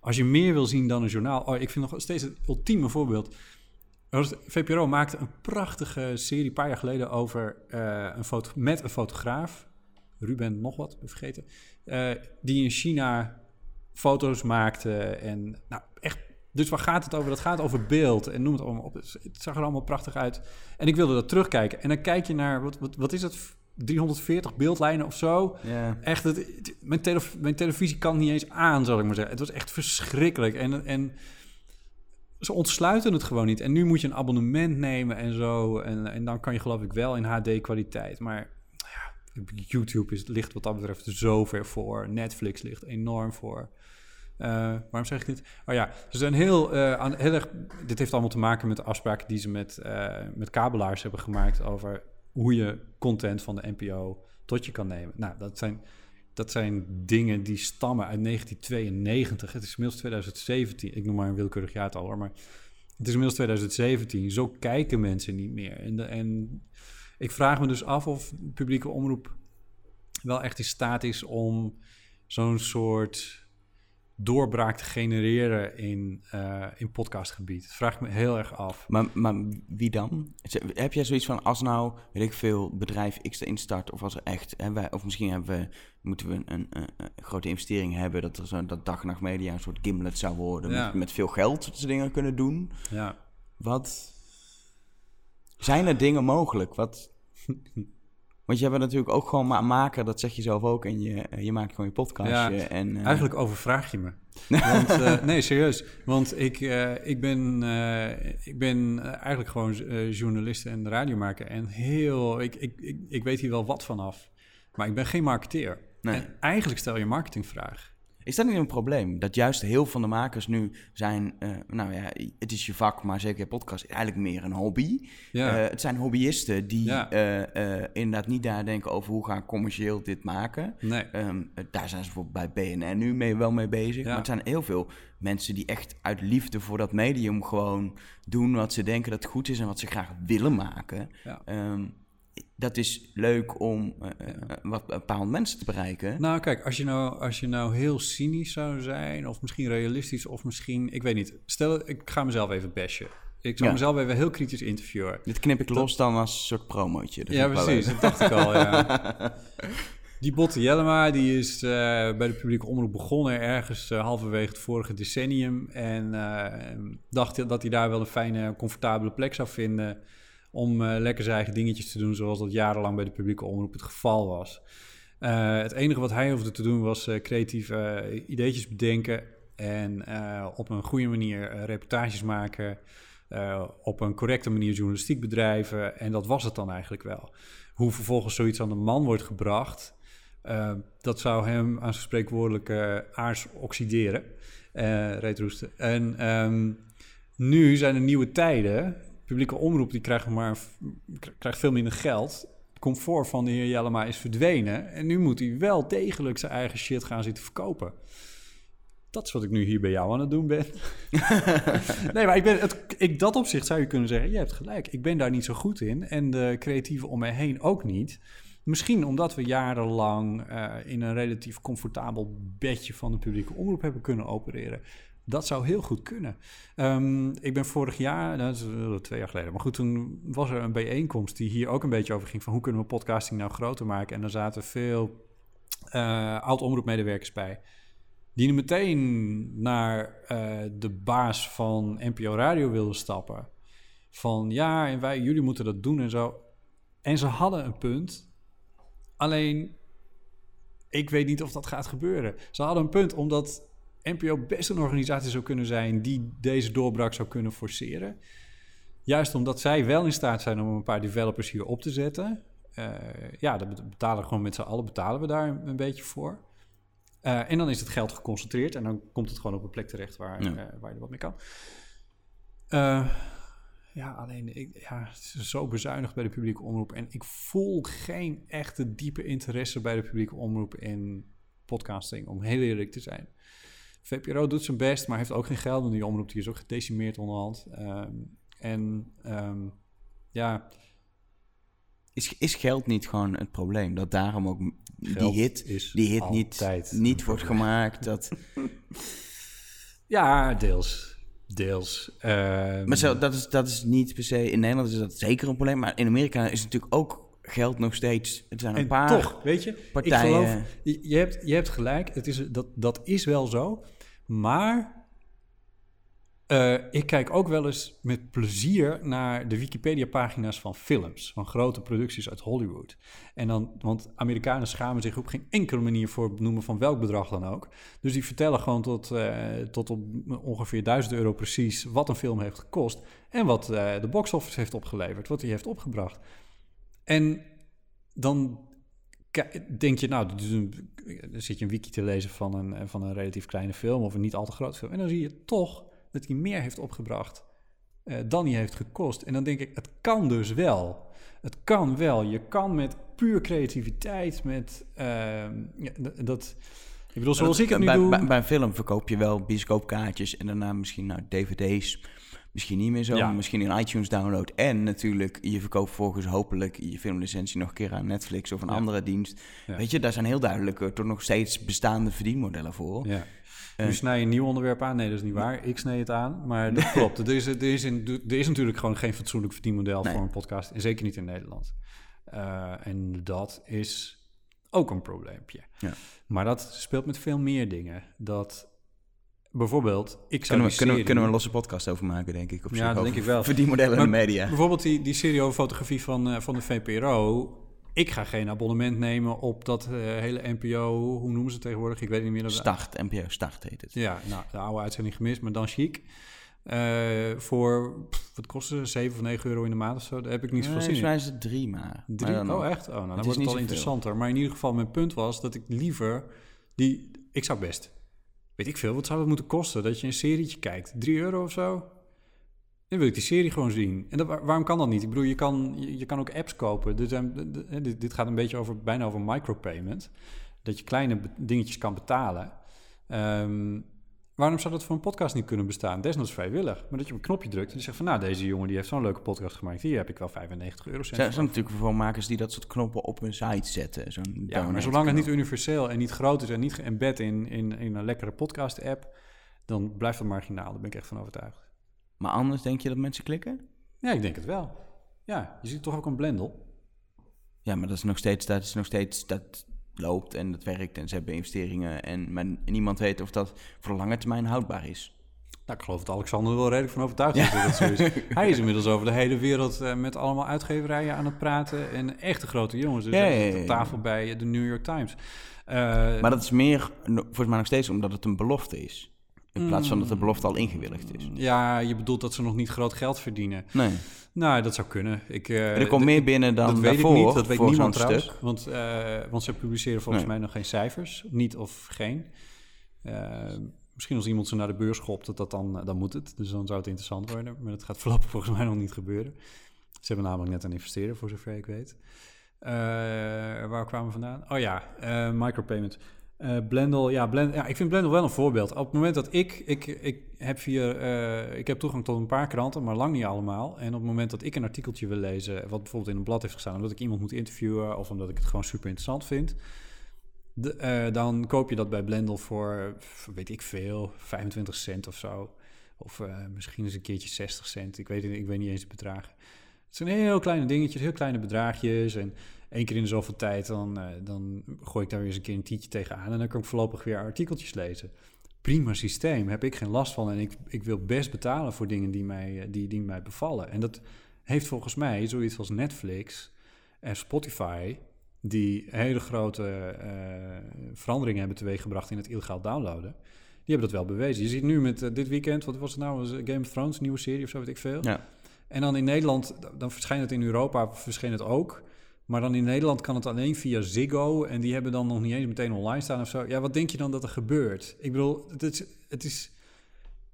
Als je meer wil zien dan een journaal. Oh, ik vind nog steeds het ultieme voorbeeld. VPRO maakte een prachtige serie een paar jaar geleden over eh, een foto met een fotograaf. Ruben nog wat, vergeten. eh, die in China foto's maakte. En nou, echt. Dus waar gaat het over? Dat gaat over beeld en noem het allemaal op. Het zag er allemaal prachtig uit. En ik wilde dat terugkijken. En dan kijk je naar, wat, wat, wat is het? 340 beeldlijnen of zo. Echt, het, het- mijn, tele, mijn televisie kan niet eens aan, zal ik maar zeggen. Het was echt verschrikkelijk. En, en ze ontsluiten het gewoon niet. En nu moet je een abonnement nemen en zo. En, en dan kan je geloof ik wel in HD-kwaliteit. Maar ja, YouTube is, ligt wat dat betreft zo ver voor. Netflix ligt enorm voor. Eh, waarom zeg ik dit? Oh ja, ze zijn heel, eh, aan, heel erg... Dit heeft allemaal te maken met de afspraken die ze met, eh, met kabelaars hebben gemaakt... over hoe je content van de NPO tot je kan nemen. Nou, dat zijn, dat zijn dingen die stammen uit 1992. Het is inmiddels 2017. Ik noem maar een willekeurig jaartal hoor, maar het is inmiddels 2017. Zo kijken mensen niet meer. En, en ik vraag me dus af of publieke omroep wel echt in staat is om zo'n soort doorbraak te genereren in, eh in podcastgebied. Dat vraag ik me heel erg af. Maar, maar wie dan? Heb jij zoiets van, als nou, weet ik veel, bedrijf X erin start, of als er echt, hè, wij, of misschien hebben we, moeten we een, een, een- een grote investering hebben, dat er zo, dat dag en nacht media een soort gimlet zou worden, Ja. met, met veel geld, dat ze dingen kunnen doen. Ja. Wat zijn er dingen mogelijk? Wat... Want je bent natuurlijk ook gewoon ma- maker, dat zeg je zelf ook, en je, je maakt gewoon je podcastje. Ja, en, eh, Eigenlijk overvraag je me. Want, eh, nee, serieus. Want ik, eh, ik ben, eh, ik ben eh, eigenlijk gewoon eh, journalist en radiomaker. En heel, ik, ik, ik, ik weet hier wel wat vanaf. Maar ik ben geen marketeer. Nee. En eigenlijk stel je een marketingvraag. Is dat niet een probleem? Dat juist heel veel van de makers nu zijn, eh, nou ja, het is je vak, maar zeker podcast is eigenlijk meer een hobby. Ja. Eh, het zijn hobbyisten die Ja. eh, inderdaad niet nadenken over hoe ga ik commercieel dit maken. nee. Ehm, eh, daar zijn ze bijvoorbeeld bij BNN nu mee, wel mee bezig. Ja. Maar het zijn heel veel mensen die echt uit liefde voor dat medium gewoon doen wat ze denken dat goed is en wat ze graag willen maken. Ja. Ehm, dat is leuk om eh, wat bepaalde mensen te bereiken. Nou, kijk, als je nou, als je nou heel cynisch zou zijn, of misschien realistisch, of misschien, ik weet niet. Stel, ik ga mezelf even bashen. Ik zou Ja. mezelf even heel kritisch interviewen. Dit knip ik los dan als een soort promootje. Dat ja, precies. Dat dacht ik al, ja. Die Botte Jellema, die is bij de publieke omroep begonnen ergens halverwege het vorige decennium. En dacht dat hij daar wel een fijne, comfortabele plek zou vinden om eh, lekker zijn eigen dingetjes te doen, zoals dat jarenlang bij de publieke omroep het geval was. Eh, het enige wat hij hoefde te doen was eh, creatieve ideetjes bedenken en op een goede manier reportages maken, op een correcte manier journalistiek bedrijven. En dat was het dan eigenlijk wel. Hoe vervolgens zoiets aan de man wordt gebracht, dat zou hem aan zijn spreekwoordelijke aars oxideren, reetroesten. En ehm, nu zijn er nieuwe tijden. Publieke omroep die krijgt, maar, krijgt veel minder geld. Het comfort van de heer Jellema is verdwenen. En nu moet hij wel degelijk zijn eigen shit gaan zitten verkopen. Dat is wat ik nu hier bij jou aan het doen ben. nee, maar ik ben het, ik, dat opzicht zou je kunnen zeggen, je hebt gelijk. Ik ben daar niet zo goed in. En de creatieven om mij heen ook niet. Misschien omdat we jarenlang eh, in een relatief comfortabel bedje van de publieke omroep hebben kunnen opereren. Dat zou heel goed kunnen. Ehm, ik ben vorig jaar, nou, dat is twee jaar geleden, maar goed, toen was er een bijeenkomst die hier ook een beetje over ging van hoe kunnen we podcasting nou groter maken. En daar zaten veel eh oud-omroepmedewerkers bij. Die meteen naar eh, de baas van NPO Radio wilden stappen. Van ja, en wij, jullie moeten dat doen en zo. En ze hadden een punt. Alleen, ik weet niet of dat gaat gebeuren. Ze hadden een punt omdat NPO best een organisatie zou kunnen zijn die deze doorbraak zou kunnen forceren. Juist omdat zij wel in staat zijn om een paar developers hier op te zetten. Eh, ja, dat betalen we gewoon met z'n allen betalen we daar een, een beetje voor. Uh, en dan is het geld geconcentreerd en dan komt het gewoon op een plek terecht waar, Ja. uh, waar je wat mee kan. Ja, alleen ik, ja, het is zo bezuinigd bij de publieke omroep. En ik voel geen echte diepe interesse bij de publieke omroep in podcasting, om heel eerlijk te zijn. VPRO doet zijn best, maar heeft ook geen geld. En die omroep die is ook gedecimeerd onderhand. Um, en um, ja, Is, is geld niet gewoon het probleem? Dat daarom ook die hit, is die hit niet, niet wordt gemaakt? Dat, Ja, deels. Deels. Ehm, maar zo, dat, is, dat is niet per se... In Nederland is dat zeker een probleem. Maar in Amerika is natuurlijk ook geld nog steeds... Er zijn een en paar toch, weet je, partijen... ik geloof, je, je hebt, je hebt gelijk, het is, dat, dat is wel zo. Maar eh, ik kijk ook wel eens met plezier naar de Wikipedia-pagina's van films, van grote producties uit Hollywood. En dan, want Amerikanen schamen zich op geen enkele manier voor het benoemen van welk bedrag dan ook. Dus die vertellen gewoon tot, eh, tot op ongeveer 1000 euro precies wat een film heeft gekost en wat eh, de box office heeft opgeleverd, wat hij heeft opgebracht. En dan denk je, nou, dan zit je een wiki te lezen van een, van een relatief kleine film of een niet al te grote film. En dan zie je toch dat hij meer heeft opgebracht eh, dan hij heeft gekost. En dan denk ik, het kan dus wel. Het kan wel. Je kan met puur creativiteit, met ehm, ja, dat... Ik bedoel, zoals ik het nu bij, doe... Bij, bij een film verkoop je wel bioscoopkaartjes en daarna misschien nou, dvd's. Misschien niet meer zo, Ja. misschien een iTunes download. En natuurlijk, je verkoopt volgens hopelijk je filmlicentie nog een keer aan Netflix of een Ja. andere dienst. Ja. Weet je, daar zijn heel duidelijk eh, toch nog steeds bestaande verdienmodellen voor. Ja. Eh. Nu snij je een nieuw onderwerp aan. Nee, dat is niet waar. Ik snee het aan. Maar dat klopt. Er is, er, is in, er is natuurlijk gewoon geen fatsoenlijk verdienmodel Nee. voor een podcast. En zeker niet in Nederland. Eh, en dat is ook een probleempje. Ja. Maar dat speelt met veel meer dingen. Dat bijvoorbeeld, ik zou Kunnen we, die kunnen, we, kunnen we een losse podcast over maken, denk ik. Op Ja, dat over denk ik wel. Verdienmodellen in de Maar media. Bijvoorbeeld die, die serie over fotografie van, eh, van de VPRO. Ik ga geen abonnement nemen op dat eh, hele NPO. Hoe noemen ze het tegenwoordig? Ik weet niet meer. Dat Start, NPO Start heet het. Ja, nou, de oude uitzending gemist, maar dan chic. Eh, voor, pff, wat kostte ze? 7 of 9 euro in de maand of zo? Daar heb ik niet Nee, zoveel zin in. is het drie maar. Drie? Maar Oh, echt? Oh, nou, dan is wordt het al interessanter. Maar in ieder geval, mijn punt was dat ik liever die... Ik zou best... Weet ik veel, wat zou het moeten kosten? Dat je een serietje kijkt. 3 euro of zo? Dan wil ik die serie gewoon zien. En dat, waar- waarom kan dat niet? Ik bedoel, je kan, je, je kan ook apps kopen. Zijn, de- de- dit, dit gaat een beetje over, bijna over micropayment. Dat je kleine dingetjes kan betalen. Ehm, waarom zou dat voor een podcast niet kunnen bestaan? Desnoods vrijwillig. Maar dat je op een knopje drukt en je zegt van... nou, deze jongen die heeft zo'n leuke podcast gemaakt. Hier heb ik wel 95 euro. Er zijn, natuurlijk veel makers die dat soort knoppen op hun site zetten. Zo'n Ja, maar zolang het niet universeel en niet groot is... en niet geëmbed in, in, in een lekkere podcast-app... dan blijft dat marginaal. Daar ben ik echt van overtuigd. Maar anders denk je dat mensen klikken? Ja, ik denk het wel. Ja, je ziet toch ook een blendel? Ja, maar dat is nog steeds, dat is nog steeds, dat loopt en dat werkt en ze hebben investeringen en niemand weet of dat voor de lange termijn houdbaar is. Nou, ik geloof dat Alexander er wel redelijk van overtuigd is dat zo is. Hij is inmiddels over de hele wereld eh, met allemaal uitgeverijen aan het praten. En echte grote jongens. Dus Ja, ja, op tafel bij de New York Times. Eh, Maar dat is meer, volgens mij nog steeds, omdat het een belofte is. In plaats van dat de belofte al ingewilligd is. Ja, je bedoelt dat ze nog niet groot geld verdienen. Nee. Nou, dat zou kunnen. Ik, eh, er komt meer binnen dan dat weet daarvoor, ik niet, dat weet niemand trouwens. stuk. Want, eh, want ze publiceren volgens Nee. mij nog geen cijfers. Niet of geen. Eh, misschien als iemand ze naar de beurs schopt, dat dat dan, dan moet het. Dus dan zou het interessant worden. Maar dat gaat voorlopig volgens mij nog niet gebeuren. Ze hebben namelijk net een investeren, voor zover ik weet. Waar kwamen we vandaan? Oh ja, micropayment. Eh Blendel, ja, Blend, ja, ik vind Blendel wel een voorbeeld. Op het moment dat ik, ik, ik heb via, eh, ik heb toegang tot een paar kranten, maar lang niet allemaal. En op het moment dat ik een artikeltje wil lezen, wat bijvoorbeeld in een blad heeft gestaan, omdat ik iemand moet interviewen of omdat ik het gewoon super interessant vind, de, eh, dan koop je dat bij Blendel voor, weet ik veel, 25 cent of zo. Of misschien eens een keertje 60 cent. Ik weet, het- ik weet niet eens de bedragen. Het zijn heel kleine dingetjes, heel kleine bedragjes. En één keer in zoveel tijd, dan, eh, dan gooi ik daar weer eens een keer een tientje tegenaan. En dan kan ik voorlopig weer artikeltjes lezen. Prima systeem, heb ik geen last van. En ik, ik wil best betalen voor dingen die mij, eh, die, die mij bevallen. En dat heeft volgens mij zoiets als Netflix en Spotify... die hele grote eh, veranderingen hebben teweeggebracht in het illegaal downloaden... Die hebben dat wel bewezen. Je ziet nu met dit weekend, wat was het nou? Game of Thrones, nieuwe serie of zo, weet ik veel. Ja. En dan in Nederland, dan verschijnt het in Europa, verscheen het ook. Maar dan in Nederland kan het alleen via Ziggo. En die hebben dan nog niet eens meteen online staan of zo. Ja, wat denk je dan dat er gebeurt? Ik bedoel, het is, het is,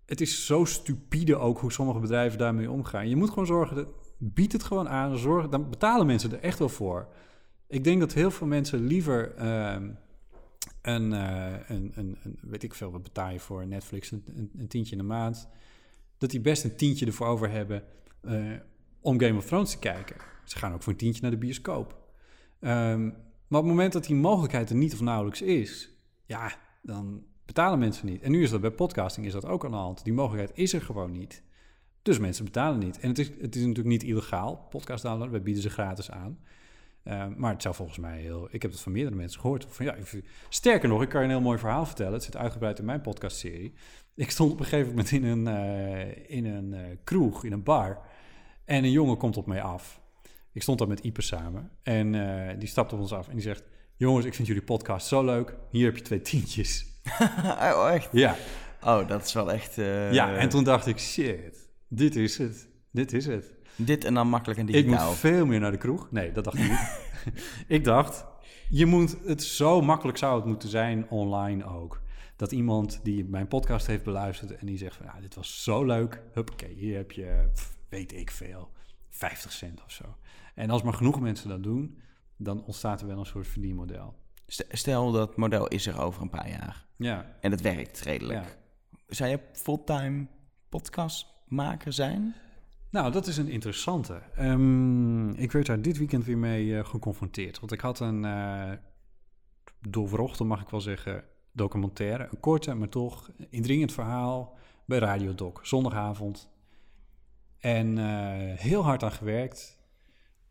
het is zo stupide ook hoe sommige bedrijven daarmee omgaan. Je moet gewoon zorgen, dat, bied het gewoon aan. Zorg, dan betalen mensen er echt wel voor. Ik denk dat heel veel mensen liever ehm, een, eh, een, een, een, weet ik veel, wat betaal je voor Netflix, een, een tientje in de maand. Dat die best een tientje ervoor over hebben eh, om Game of Thrones te kijken. Ze gaan ook voor een tientje naar de bioscoop. Ehm, maar op het moment dat die mogelijkheid er niet of nauwelijks is, ja, dan betalen mensen niet. En nu is dat bij podcasting is dat ook aan de hand. Die mogelijkheid is er gewoon niet. Dus mensen betalen niet. En het is, het is natuurlijk niet illegaal, podcast downloaden. We bieden ze gratis aan. Uh, maar het zou volgens mij heel... Ik heb het van meerdere mensen gehoord. Van, ja, sterker nog, ik kan je een heel mooi verhaal vertellen. Het zit uitgebreid in mijn podcastserie. Ik stond op een gegeven moment in een, uh, in een uh, kroeg, in een bar. En een jongen komt op mij af. Ik stond daar met Ipe samen. En die stapt op ons af en die zegt... Jongens, ik vind jullie podcast zo leuk. Hier heb je twee tientjes. oh, echt? Ja. Oh, dat is wel echt... Ja, en toen dacht ik, shit, dit is het. Dit is het. Dit en dan makkelijk en digitaal. Ik moet veel meer naar de kroeg. Nee, dat dacht ik niet. ik dacht, je moet het zo makkelijk zou het moeten zijn online ook. Dat iemand die mijn podcast heeft beluisterd en die zegt van, ja, dit was zo leuk. Huppakee, hier heb je, weet ik veel, 50 cent of zo. En als maar genoeg mensen dat doen, dan ontstaat er wel een soort verdienmodel. Stel dat model is er over een paar jaar. Ja. En het werkt redelijk. Ja. Zou je fulltime podcastmaker zijn? Nou, dat is een interessante. Um, ik werd daar dit weekend weer mee uh, geconfronteerd. Want ik had een uh, doorwrochte, mag ik wel zeggen, documentaire. Een korte, maar toch indringend verhaal bij Radio Doc. Zondagavond. En uh, heel hard aan gewerkt.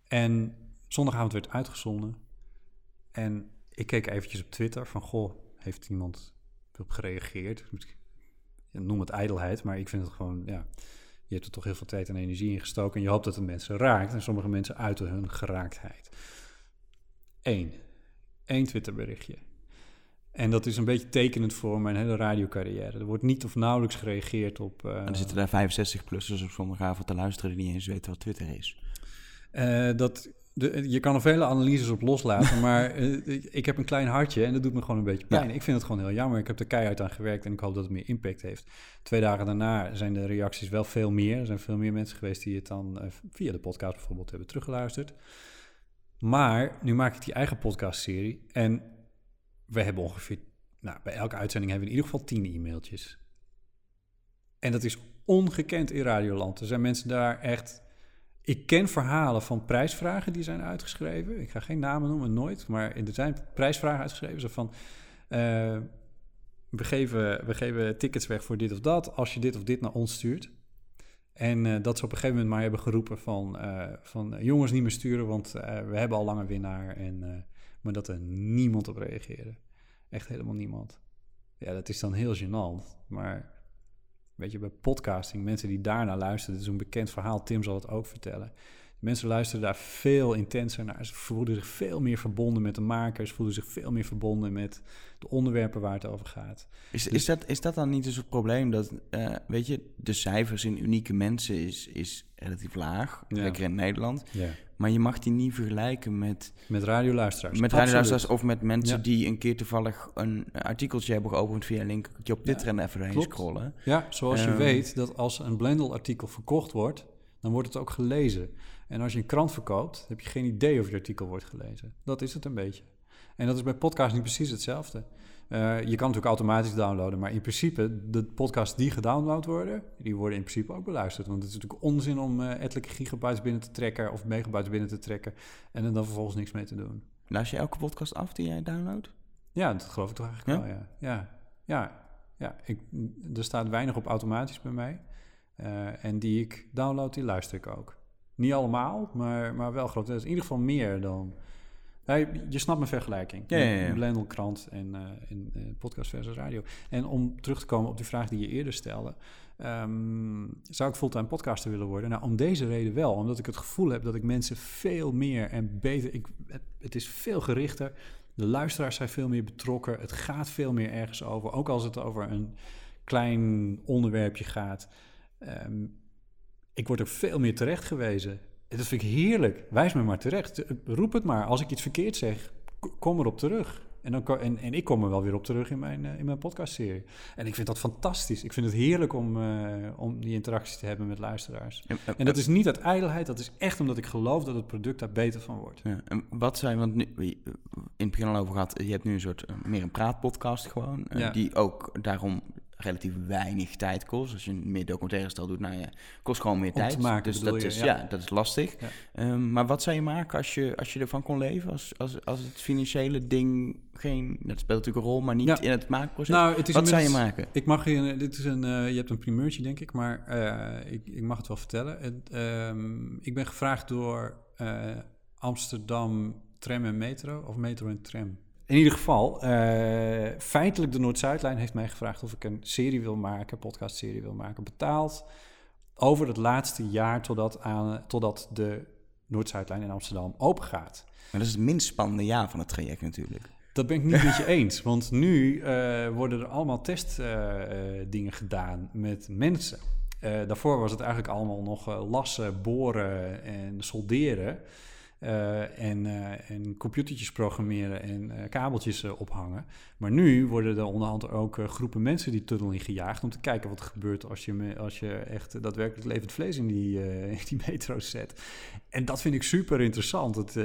En zondagavond werd uitgezonden. En ik keek eventjes op Twitter van... Goh, heeft iemand op gereageerd? Noem het ijdelheid, maar ik vind het gewoon... Ja, je hebt er toch heel veel tijd en energie in gestoken. En je hoopt dat het mensen raakt. En sommige mensen uiten hun geraaktheid. Eén. Eén Twitterberichtje. En dat is een beetje tekenend voor mijn hele radiocarrière. Er wordt niet of nauwelijks gereageerd op... Uh, en er zitten daar 65-plussers op zondagavond te luisteren... die niet eens weten wat Twitter is. Uh, dat, de, je kan er vele analyses op loslaten, maar uh, ik heb een klein hartje en dat doet me gewoon een beetje pijn. Ja. Ik vind het gewoon heel jammer. Ik heb er keihard aan gewerkt en ik hoop dat het meer impact heeft. Twee dagen daarna zijn de reacties wel veel meer. Er zijn veel meer mensen geweest die het dan uh, via de podcast bijvoorbeeld hebben teruggeluisterd. Maar nu maak ik die eigen podcastserie en we hebben ongeveer, nou, bij elke uitzending hebben we in ieder geval tien e-mailtjes. En dat is ongekend in Radioland. Er zijn mensen daar echt ik ken verhalen van prijsvragen die zijn uitgeschreven. Ik ga geen namen noemen, nooit. Maar er zijn prijsvragen uitgeschreven. Zo van, uh, we, geven, we geven tickets weg voor dit of dat... als je dit of dit naar ons stuurt. En uh, dat ze op een gegeven moment maar hebben geroepen van... Uh, van jongens niet meer sturen, want we hebben al lang een winnaar. En, maar dat er niemand op reageerde. Echt helemaal niemand. Ja, dat is dan heel gênant. Maar Weet je, bij podcasting, mensen die daarna luisteren, dat is een bekend verhaal, Tim zal het ook vertellen. Mensen luisteren daar veel intenser naar. Ze voelen zich veel meer verbonden met de makers, voelen zich veel meer verbonden met de onderwerpen waar het over gaat. Is, is, dat, is dat dan niet dus het probleem dat, uh, weet je, de cijfers in unieke mensen is, is relatief laag, ja. lekker in Nederland. Ja. Maar je mag die niet vergelijken met... Met radioluisteraars. Met radioluisteraars of met mensen ja. die een keer toevallig een artikeltje hebben geopend via een link op Twitter en even doorheen scrollen. Ja, zoals um, je weet dat als een Blendel-artikel verkocht wordt, dan wordt het ook gelezen. En als je een krant verkoopt, heb je geen idee of je artikel wordt gelezen. Dat is het een beetje. En dat is bij podcast niet precies hetzelfde. Uh, je kan natuurlijk automatisch downloaden, maar in principe, de podcasts die gedownload worden, die worden in principe ook beluisterd. Want het is natuurlijk onzin om uh, ettelijke gigabytes binnen te trekken of megabytes binnen te trekken en er dan vervolgens niks mee te doen. Luister je elke podcast af die jij downloadt? Ja, dat geloof ik toch eigenlijk ja? wel, ja. Ja, ja, ja. Ik, er staat weinig op automatisch bij mij. Uh, en die ik download, die luister ik ook. Niet allemaal, maar, maar wel groot. In ieder geval meer dan... Je, je snapt mijn vergelijking. Ja, ja, ja. Blendelkrant en, uh, en uh, podcast versus radio. En om terug te komen op die vraag die je eerder stelde... Um, zou ik fulltime podcaster willen worden? Nou, om deze reden wel. Omdat ik het gevoel heb dat ik mensen veel meer en beter... Ik, het, het is veel gerichter. De luisteraars zijn veel meer betrokken. Het gaat veel meer ergens over. Ook als het over een klein onderwerpje gaat... Um, ik word ook veel meer terecht gewezen. Dat vind ik heerlijk. Wijs me maar terecht. Roep het maar. Als ik iets verkeerd zeg, kom erop terug. En, dan, en, en ik kom er wel weer op terug in mijn, uh, in mijn podcastserie. En ik vind dat fantastisch. Ik vind het heerlijk om, uh, om die interactie te hebben met luisteraars. En, en, dat is niet uit ijdelheid. Dat is echt omdat ik geloof dat het product daar beter van wordt. Ja, en wat zijn, want nu, in het begin al over gehad, je hebt nu een soort meer een praatpodcast gewoon. Ja. Die ook daarom relatief weinig tijd kost. Als je meer documentaire stel doet, nou ja, kost gewoon meer Om tijd. maken, dus dat je, is, ja. ja. dat is lastig. Ja. Ehm, maar wat zou je maken als je, als je ervan kon leven? Als, als, als het financiële ding geen... Dat speelt natuurlijk een rol, maar niet Ja. in het maakproces. Nou, het is wat zou je maken? Ik mag je, dit is een, eh, je hebt een primeurtje denk ik, maar eh, ik, ik mag het wel vertellen. Het, ehm, ik ben gevraagd door eh, Amsterdam Tram en Metro, of Metro en Tram. In ieder geval, eh, feitelijk de Noord-Zuidlijn heeft mij gevraagd of ik een serie wil maken, podcastserie wil maken, betaald over het laatste jaar totdat, aan, totdat de Noord-Zuidlijn in Amsterdam open gaat. Maar dat is het minst spannende jaar van het traject natuurlijk. Dat ben ik niet met je eens. Want nu eh, worden er allemaal testdingen gedaan met mensen. Eh, daarvoor was het eigenlijk allemaal nog eh, lassen, boren en solderen. Eh, en, eh, en computertjes programmeren en eh, kabeltjes ophangen. Maar nu worden er onderhand ook groepen mensen die tunnel in gejaagd... om te kijken wat er gebeurt als je, als je echt daadwerkelijk levend vlees in die, die zet. En dat vind ik super interessant. Het,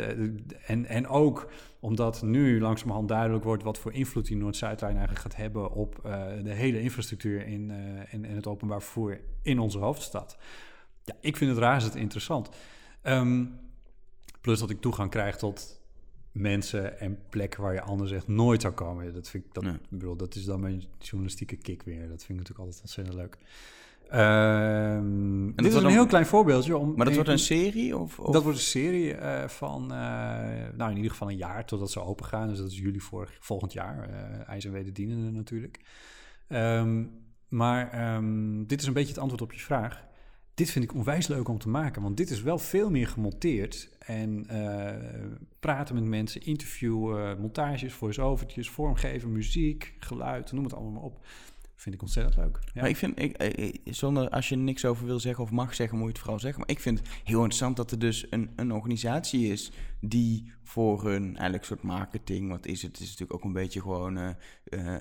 en, en ook omdat nu langzamerhand duidelijk wordt wat voor invloed die Noord-Zuidlijn eigenlijk gaat hebben op de hele infrastructuur in, en, en het openbaar vervoer in onze hoofdstad. Ja, ik vind het razend interessant. Ehm, plus dat ik toegang krijg tot mensen en plekken waar je anders echt nooit zou komen. Dat, vind ik, dat, ik bedoel, dat is dan mijn journalistieke kick weer. Dat vind ik natuurlijk altijd ontzettend leuk. Ehm, dit is een dan- heel klein voorbeeldje. Om, Maar dat wordt een serie? Of, of? dat wordt een serie eh, van, eh, nou in ieder geval een jaar totdat ze open gaan. Dus dat is juli vorig, volgend jaar. eh IJs en wederdienende natuurlijk. Ehm, maar ehm, dit is een beetje het antwoord op je vraag. Dit vind ik onwijs leuk om te maken, want dit is wel veel meer gemonteerd. En eh, praten met mensen, interviewen, montages, voice-overtjes, vormgeven, muziek, geluid, noem het allemaal maar op. Vind ik ontzettend leuk. Ja. Maar ik vind, ik, eh, eh, zonder als je niks over wil zeggen of mag zeggen, moet je het vooral zeggen. Maar ik vind het heel interessant dat er dus een, een organisatie is die voor hun eigenlijk soort marketing, wat is het? Het is natuurlijk ook een beetje gewoon eh,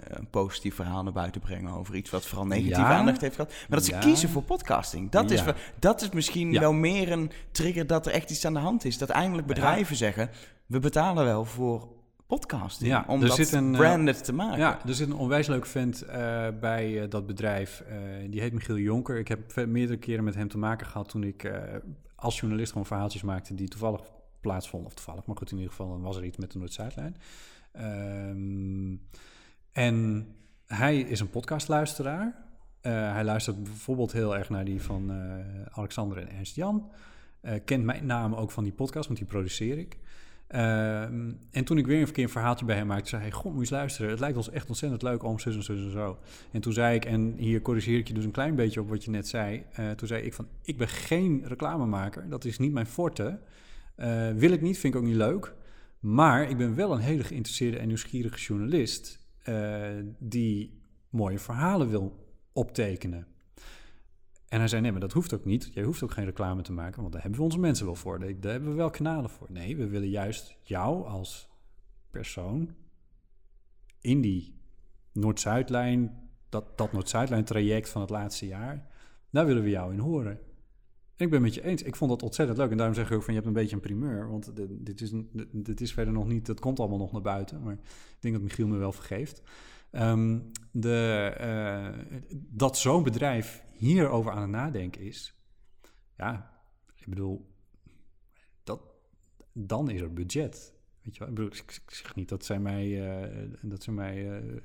een positief verhaal naar buiten brengen over iets wat vooral negatieve Ja. aandacht heeft gehad. Maar dat ze Ja. kiezen voor podcasting. Dat, is, dat is misschien wel meer een trigger dat er echt iets aan de hand is. Dat eindelijk bedrijven zeggen, we betalen wel voor podcasting. Ja, om er dat zit een, eh, branded te maken. Ja, er zit een onwijs leuk vent eh, bij eh, dat bedrijf. Die heet Michiel Jonker. Ik heb meerdere keren met hem te maken gehad toen ik als journalist gewoon verhaaltjes maakte die toevallig plaatsvonden. Of toevallig, maar goed, in ieder geval dan was er iets met de Noord-Zuidlijn. Ehm, en hij is een podcastluisteraar. Hij luistert bijvoorbeeld heel erg naar die van Alexander en Ernst Jan. Kent mijn naam ook van die podcast, want die produceer ik. Ehm, en toen ik weer een verhaaltje bij hem maakte, zei hij: God, moet eens luisteren. Het lijkt ons echt ontzettend leuk om zus en zus en zo. En toen zei ik, en hier corrigeer ik je dus een klein beetje op wat je net zei. eh, toen zei ik van: Ik ben geen reclamemaker. Dat is niet mijn forte. Eh, wil ik niet, vind ik ook niet leuk. Maar ik ben wel een hele geïnteresseerde en nieuwsgierige journalist. eh, die mooie verhalen wil optekenen. En hij zei, nee, maar dat hoeft ook niet. Jij hoeft ook geen reclame te maken, want daar hebben we onze mensen wel voor. Daar hebben we wel kanalen voor. Nee, we willen juist jou als persoon in die Noord-Zuidlijn, dat, dat Noord-Zuidlijn traject van het laatste jaar, daar willen we jou in horen. Ik ben met je eens. Ik vond dat ontzettend leuk. En daarom zeg ik ook van, je hebt een beetje een primeur. Want de- dit is, dit- dit is verder nog niet, dat komt allemaal nog naar buiten. Maar ik denk dat Michiel me wel vergeeft. Ehm, de, eh, dat zo'n bedrijf hierover aan het nadenken is, ja, ik bedoel, dat, dan is er budget. Weet je wel? Ik, zeg niet dat zij mij, eh, dat ze mij eh,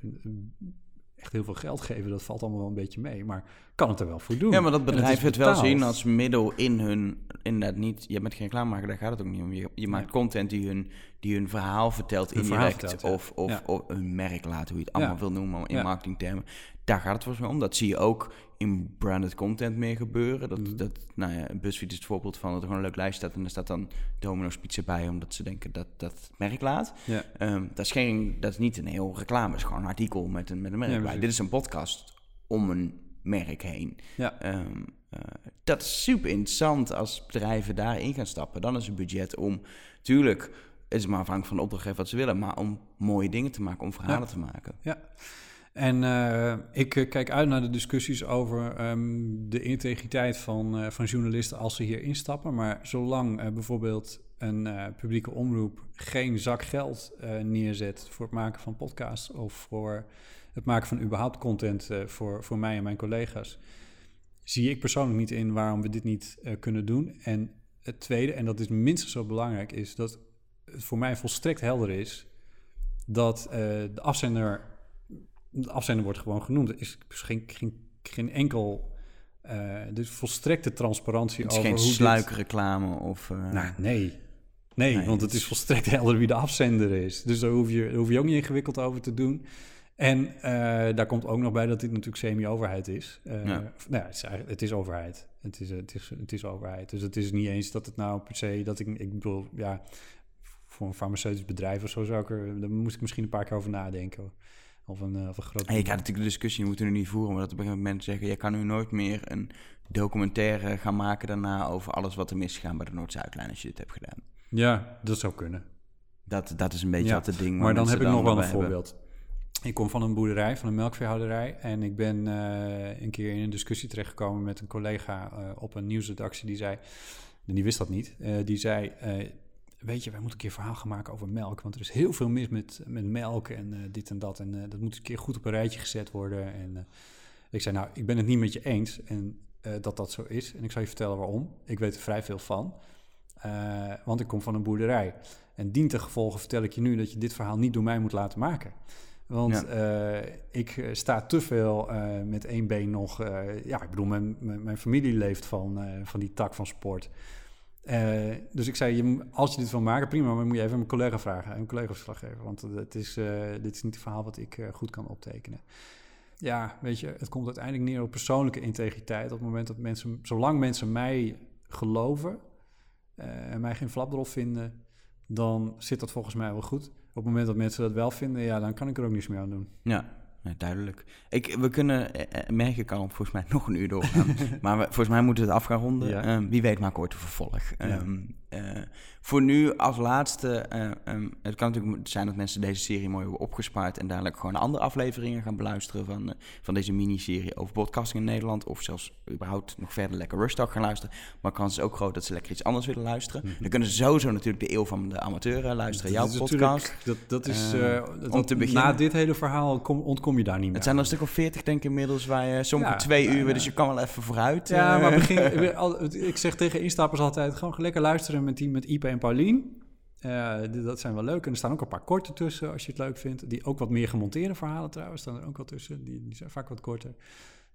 echt heel veel geld geven, dat valt allemaal wel een beetje mee, maar kan het er wel voor doen. Ja, maar dat het bedrijf is het wel zien als middel in hun... Inderdaad niet... Je bent geen reclamemaker, daar gaat het ook niet om. Je, je maakt Nee. content die hun, die hun verhaal vertelt Hun verhaal indirect. vertelt, ja. of, of, Ja. of hun merk laat, hoe je het allemaal wil noemen in marketingtermen. Daar gaat het volgens mij om. Dat zie je ook in branded content meer gebeuren. Dat, Mhm. dat, nou ja, BuzzFeed is het voorbeeld van dat er gewoon een leuk lijst staat... en er staat dan Domino's Pizza bij, omdat ze denken dat dat het merk laat. Ja. Ehm, dat, is geen, dat is niet een heel reclame, het is gewoon een artikel met een, met een merk Ja, bij. Dit is een podcast om een merk heen. Ja. Ehm, eh, dat is super interessant als bedrijven daarin gaan stappen. Dan is het budget om, tuurlijk, het is maar afhankelijk van de opdrachtgever wat ze willen, maar om mooie dingen te maken, om verhalen Ja. te maken. Ja. En eh, ik eh, kijk uit naar de discussies over ehm, de integriteit van, eh, van journalisten als ze hier instappen. Maar zolang bijvoorbeeld een publieke omroep geen zak geld neerzet voor het maken van podcasts of voor het maken van überhaupt content voor, voor mij en mijn collega's, zie ik persoonlijk niet in waarom we dit niet kunnen doen. En het tweede, en dat is minstens zo belangrijk, is dat het voor mij volstrekt helder is dat de afzender, de afzender wordt gewoon genoemd. Er is dus geen, geen, geen enkel, dus volstrekte transparantie Het is over geen sluikreclame of... eh, nou, nee. Nee, Nee, want het is volstrekt helder wie de afzender is. Dus daar hoef je, daar hoef je ook niet ingewikkeld over te doen. En eh, daar komt ook nog bij dat dit natuurlijk semi-overheid is. Ja. Nou ja, het is, het is overheid. Het is, het, is, het is overheid. Dus het is niet eens dat het nou per se... Dat ik, ik bedoel, ja, voor een farmaceutisch bedrijf of zo zou ik er... Daar moest ik misschien een paar keer over nadenken. Of een, eh, of een groot... En je kan natuurlijk de discussie, moeten nu niet voeren, maar dat op een gegeven moment zeggen, je kan nu nooit meer een documentaire gaan maken daarna over alles wat er misgegaan bij de Noord-Zuidlijn als je dit hebt gedaan. Ja, dat zou kunnen. Dat, dat is een beetje Ja, wat het ding Maar dan heb ik nog wel een hebben. voorbeeld. Ik kom van een boerderij, van een melkveehouderij. En ik ben eh, een keer in een discussie terechtgekomen met een collega eh, op een nieuwsredactie. Die zei, en die wist dat niet, die zei... weet je, wij moeten een keer verhaal gaan maken over melk. Want er is heel veel mis met, met melk en eh, dit en dat. En eh, dat moet een keer goed op een rijtje gezet worden. En eh, ik zei, nou, ik ben het niet met je eens en, dat dat zo is. En ik zal je vertellen waarom. Ik weet er vrij veel van. Want ik kom van een boerderij. En dient ten gevolge vertel ik je nu dat je dit verhaal niet door mij moet laten maken. Want Ja. ik sta te veel met één been nog. ja, ik bedoel, mijn, mijn, mijn familie leeft van, van die tak van sport. Eh, dus ik zei, je, als je dit wil maken, prima, maar moet je even mijn collega vragen, een collega-verslaggever. Want het is, eh, dit is niet het verhaal wat ik eh, goed kan optekenen. Ja, weet je, het komt uiteindelijk neer op persoonlijke integriteit. Op het moment dat mensen, zolang mensen mij geloven en mij geen flapdrol vinden, dan zit dat volgens mij wel goed. Op het moment dat mensen dat wel vinden, ja, dan kan ik er ook niets meer aan doen. Ja, nee, duidelijk. Ik, we kunnen, eh, eh, merk ik al, volgens mij nog een uur doorgaan. maar we, volgens mij moeten we het af gaan ronden. Ja. Ehm, wie weet maak ik ooit een vervolg. Ja. Ehm, eh, voor nu als laatste, eh, ehm, het kan natuurlijk zijn dat mensen deze serie mooi hebben opgespaard en dadelijk gewoon andere afleveringen gaan beluisteren van, eh, van deze miniserie over podcasting in Nederland. Of zelfs überhaupt nog verder lekker Rustalk gaan luisteren. Maar kans is ook groot dat ze lekker iets anders willen luisteren. Mhm. Dan kunnen ze sowieso natuurlijk de Eeuw van de Amateur luisteren, jouw Dat is podcast. Dat, dat is, Eh, eh, om dat- te beginnen- Na dit hele verhaal kom, ontkom je daar niet meer Het zijn er een stuk of veertig denk ik inmiddels, waar je Ja, twee uur, ja. dus je kan wel even vooruit. Ja, maar begin, ik zeg tegen instappers altijd, gewoon lekker luisteren met die met Ipe en Paulien. Eh, dat zijn wel leuk. En er staan ook een paar korte tussen, als je het leuk vindt. Die ook wat meer gemonteerde verhalen trouwens, staan er ook wel tussen. Die, die zijn vaak wat korter.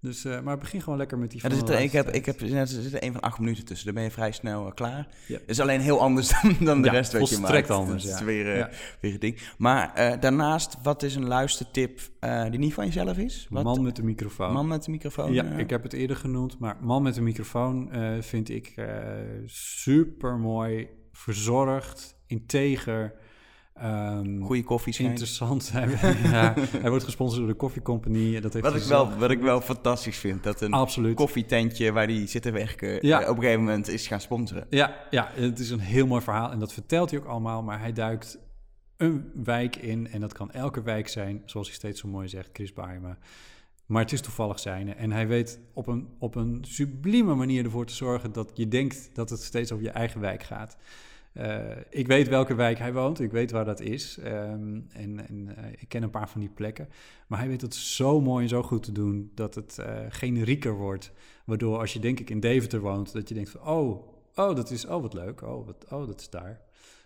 Dus, eh, maar begin gewoon lekker met die Ja, er de zit er, ik, heb, ik heb, er zit er een van acht minuten tussen. Dan ben je vrij snel eh, klaar. Ja. is alleen heel anders dan, dan de Ja, rest wat je volstrekt maakt. anders, Dat is weer, eh, Ja. weer een ding. Maar eh, daarnaast, wat is een luistertip eh, die niet van jezelf is? Wat, Man met de microfoon. man met de microfoon? Ja, ik heb het eerder genoemd, maar man met een microfoon eh, vind ik super mooi, verzorgd, integer. Ehm, Goede koffie interessant. Hij, ja, hij wordt gesponsord door de koffiecompagnie. Dat heeft Wat hij ik, wel, zelf- wat ik wel fantastisch vind. Dat een Absoluut. koffietentje waar die zit te werken Ja. eh, op een gegeven moment is gaan sponsoren. Ja, ja, het is een heel mooi verhaal en dat vertelt hij ook allemaal. Maar hij duikt een wijk in en dat kan elke wijk zijn, zoals hij steeds zo mooi zegt, Chris Baarma. Maar het is toevallig zijne. En hij weet op een, op een sublieme manier ervoor te zorgen dat je denkt dat het steeds over je eigen wijk gaat. Eh, ik weet welke wijk hij woont, ik weet waar dat is. Ehm, en en eh, ik ken een paar van die plekken. Maar hij weet het zo mooi en zo goed te doen dat het eh generieker wordt. Waardoor als je denk ik in Deventer woont, dat je denkt van oh, oh dat is, oh wat leuk, oh, wat, oh dat is daar.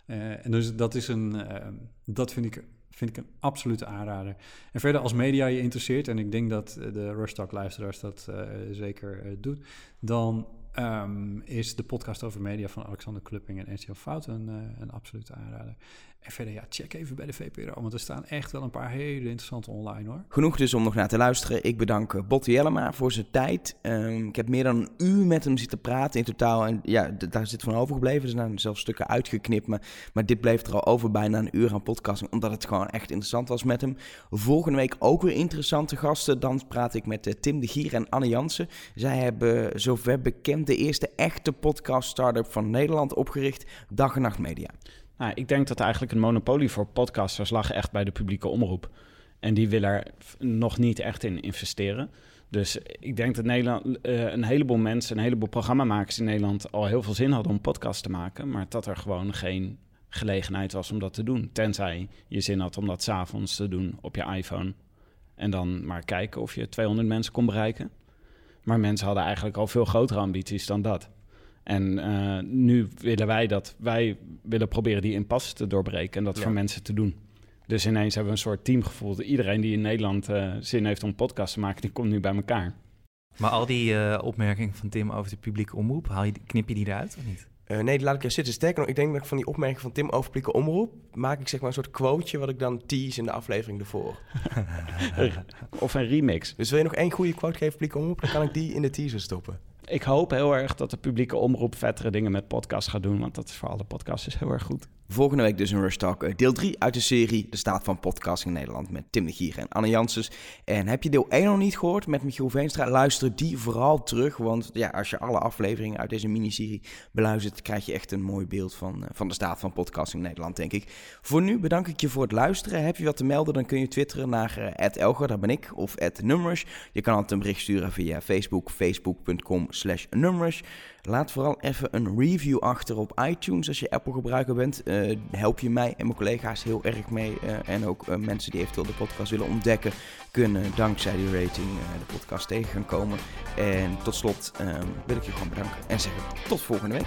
En dus dat is een, eh, dat vind ik, vind ik een absolute aanrader. En verder als media je interesseert, en ik denk dat de Rush Talk luisteraars dat zeker doet, dan ehm, is de podcast over media van Alexander Klupping en NCL Fout eh, een absolute aanrader. En verder, ja, check even bij de VPRO, want er staan echt wel een paar hele interessante online hoor. Genoeg dus om nog naar te luisteren. Ik bedank eh, Botte Jellema voor zijn tijd. Ehm, ik heb meer dan een uur met hem zitten praten in totaal. En ja, daar zit van overgebleven. Er zijn zelfs stukken uitgeknipt. Maar, maar dit bleef er al over bijna een uur aan podcasting. Omdat het gewoon echt interessant was met hem. Volgende week ook weer interessante gasten. Dan praat ik met eh, Tim de Gier en Anne Jansen. Zij hebben, zover bekend, de eerste echte podcast-startup van Nederland opgericht. Dag en Nacht Media. Nou, ik denk dat eigenlijk een monopolie voor podcasters lag echt bij de publieke omroep. En die willen er nog niet echt in investeren. Dus ik denk dat Nederland, eh, een heleboel mensen, een heleboel programmamakers in Nederland al heel veel zin hadden om podcasts te maken. Maar dat er gewoon geen gelegenheid was om dat te doen. Tenzij je zin had om dat s'avonds te doen op je iPhone. En dan maar kijken of je 200 mensen kon bereiken. Maar mensen hadden eigenlijk al veel grotere ambities dan dat. En eh, nu willen wij dat, wij willen proberen die impasse te doorbreken en dat Ja. voor mensen te doen. Dus ineens hebben we een soort teamgevoel. Iedereen die in Nederland eh, zin heeft om podcast te maken, die komt nu bij elkaar. Maar al die eh, opmerkingen van Tim over de publieke omroep, haal je, knip je die eruit of niet? Eh, nee, die laat ik er zitten. Sterker nog, ik denk dat ik van die opmerking van Tim over publieke omroep... maak ik zeg maar een soort quoteje wat ik dan tease in de aflevering ervoor. Of een remix. Dus wil je nog één goede quote geven, publieke omroep... dan kan ik die in de teaser stoppen. Ik hoop heel erg dat de publieke omroep vettere dingen met podcast gaat doen, want dat is voor alle podcasters heel erg goed. Volgende week dus een Rush Talk, eh, deel 3 uit de serie De Staat van Podcasting in Nederland met Tim de Gier en Anne Janssens. En heb je deel 1 nog niet gehoord met Michiel Veenstra, luister die vooral terug. Want ja, als je alle afleveringen uit deze miniserie beluistert, krijg je echt een mooi beeld van, eh, van de staat van podcasting in Nederland, denk ik. Voor nu bedank ik je voor het luisteren. Heb je wat te melden, dan kun je twitteren naar uh, Elger, dat ben ik, of @numrush. Je kan altijd een bericht sturen via Facebook, facebook.com slash numrush. Laat vooral even een review achter op iTunes als je Apple gebruiker bent. Eh, help je mij en mijn collega's heel erg mee. Eh, en ook eh, mensen die eventueel de podcast willen ontdekken, kunnen dankzij die rating de podcast tegen gaan komen. En tot slot eh, wil ik je gewoon bedanken en zeggen tot volgende week.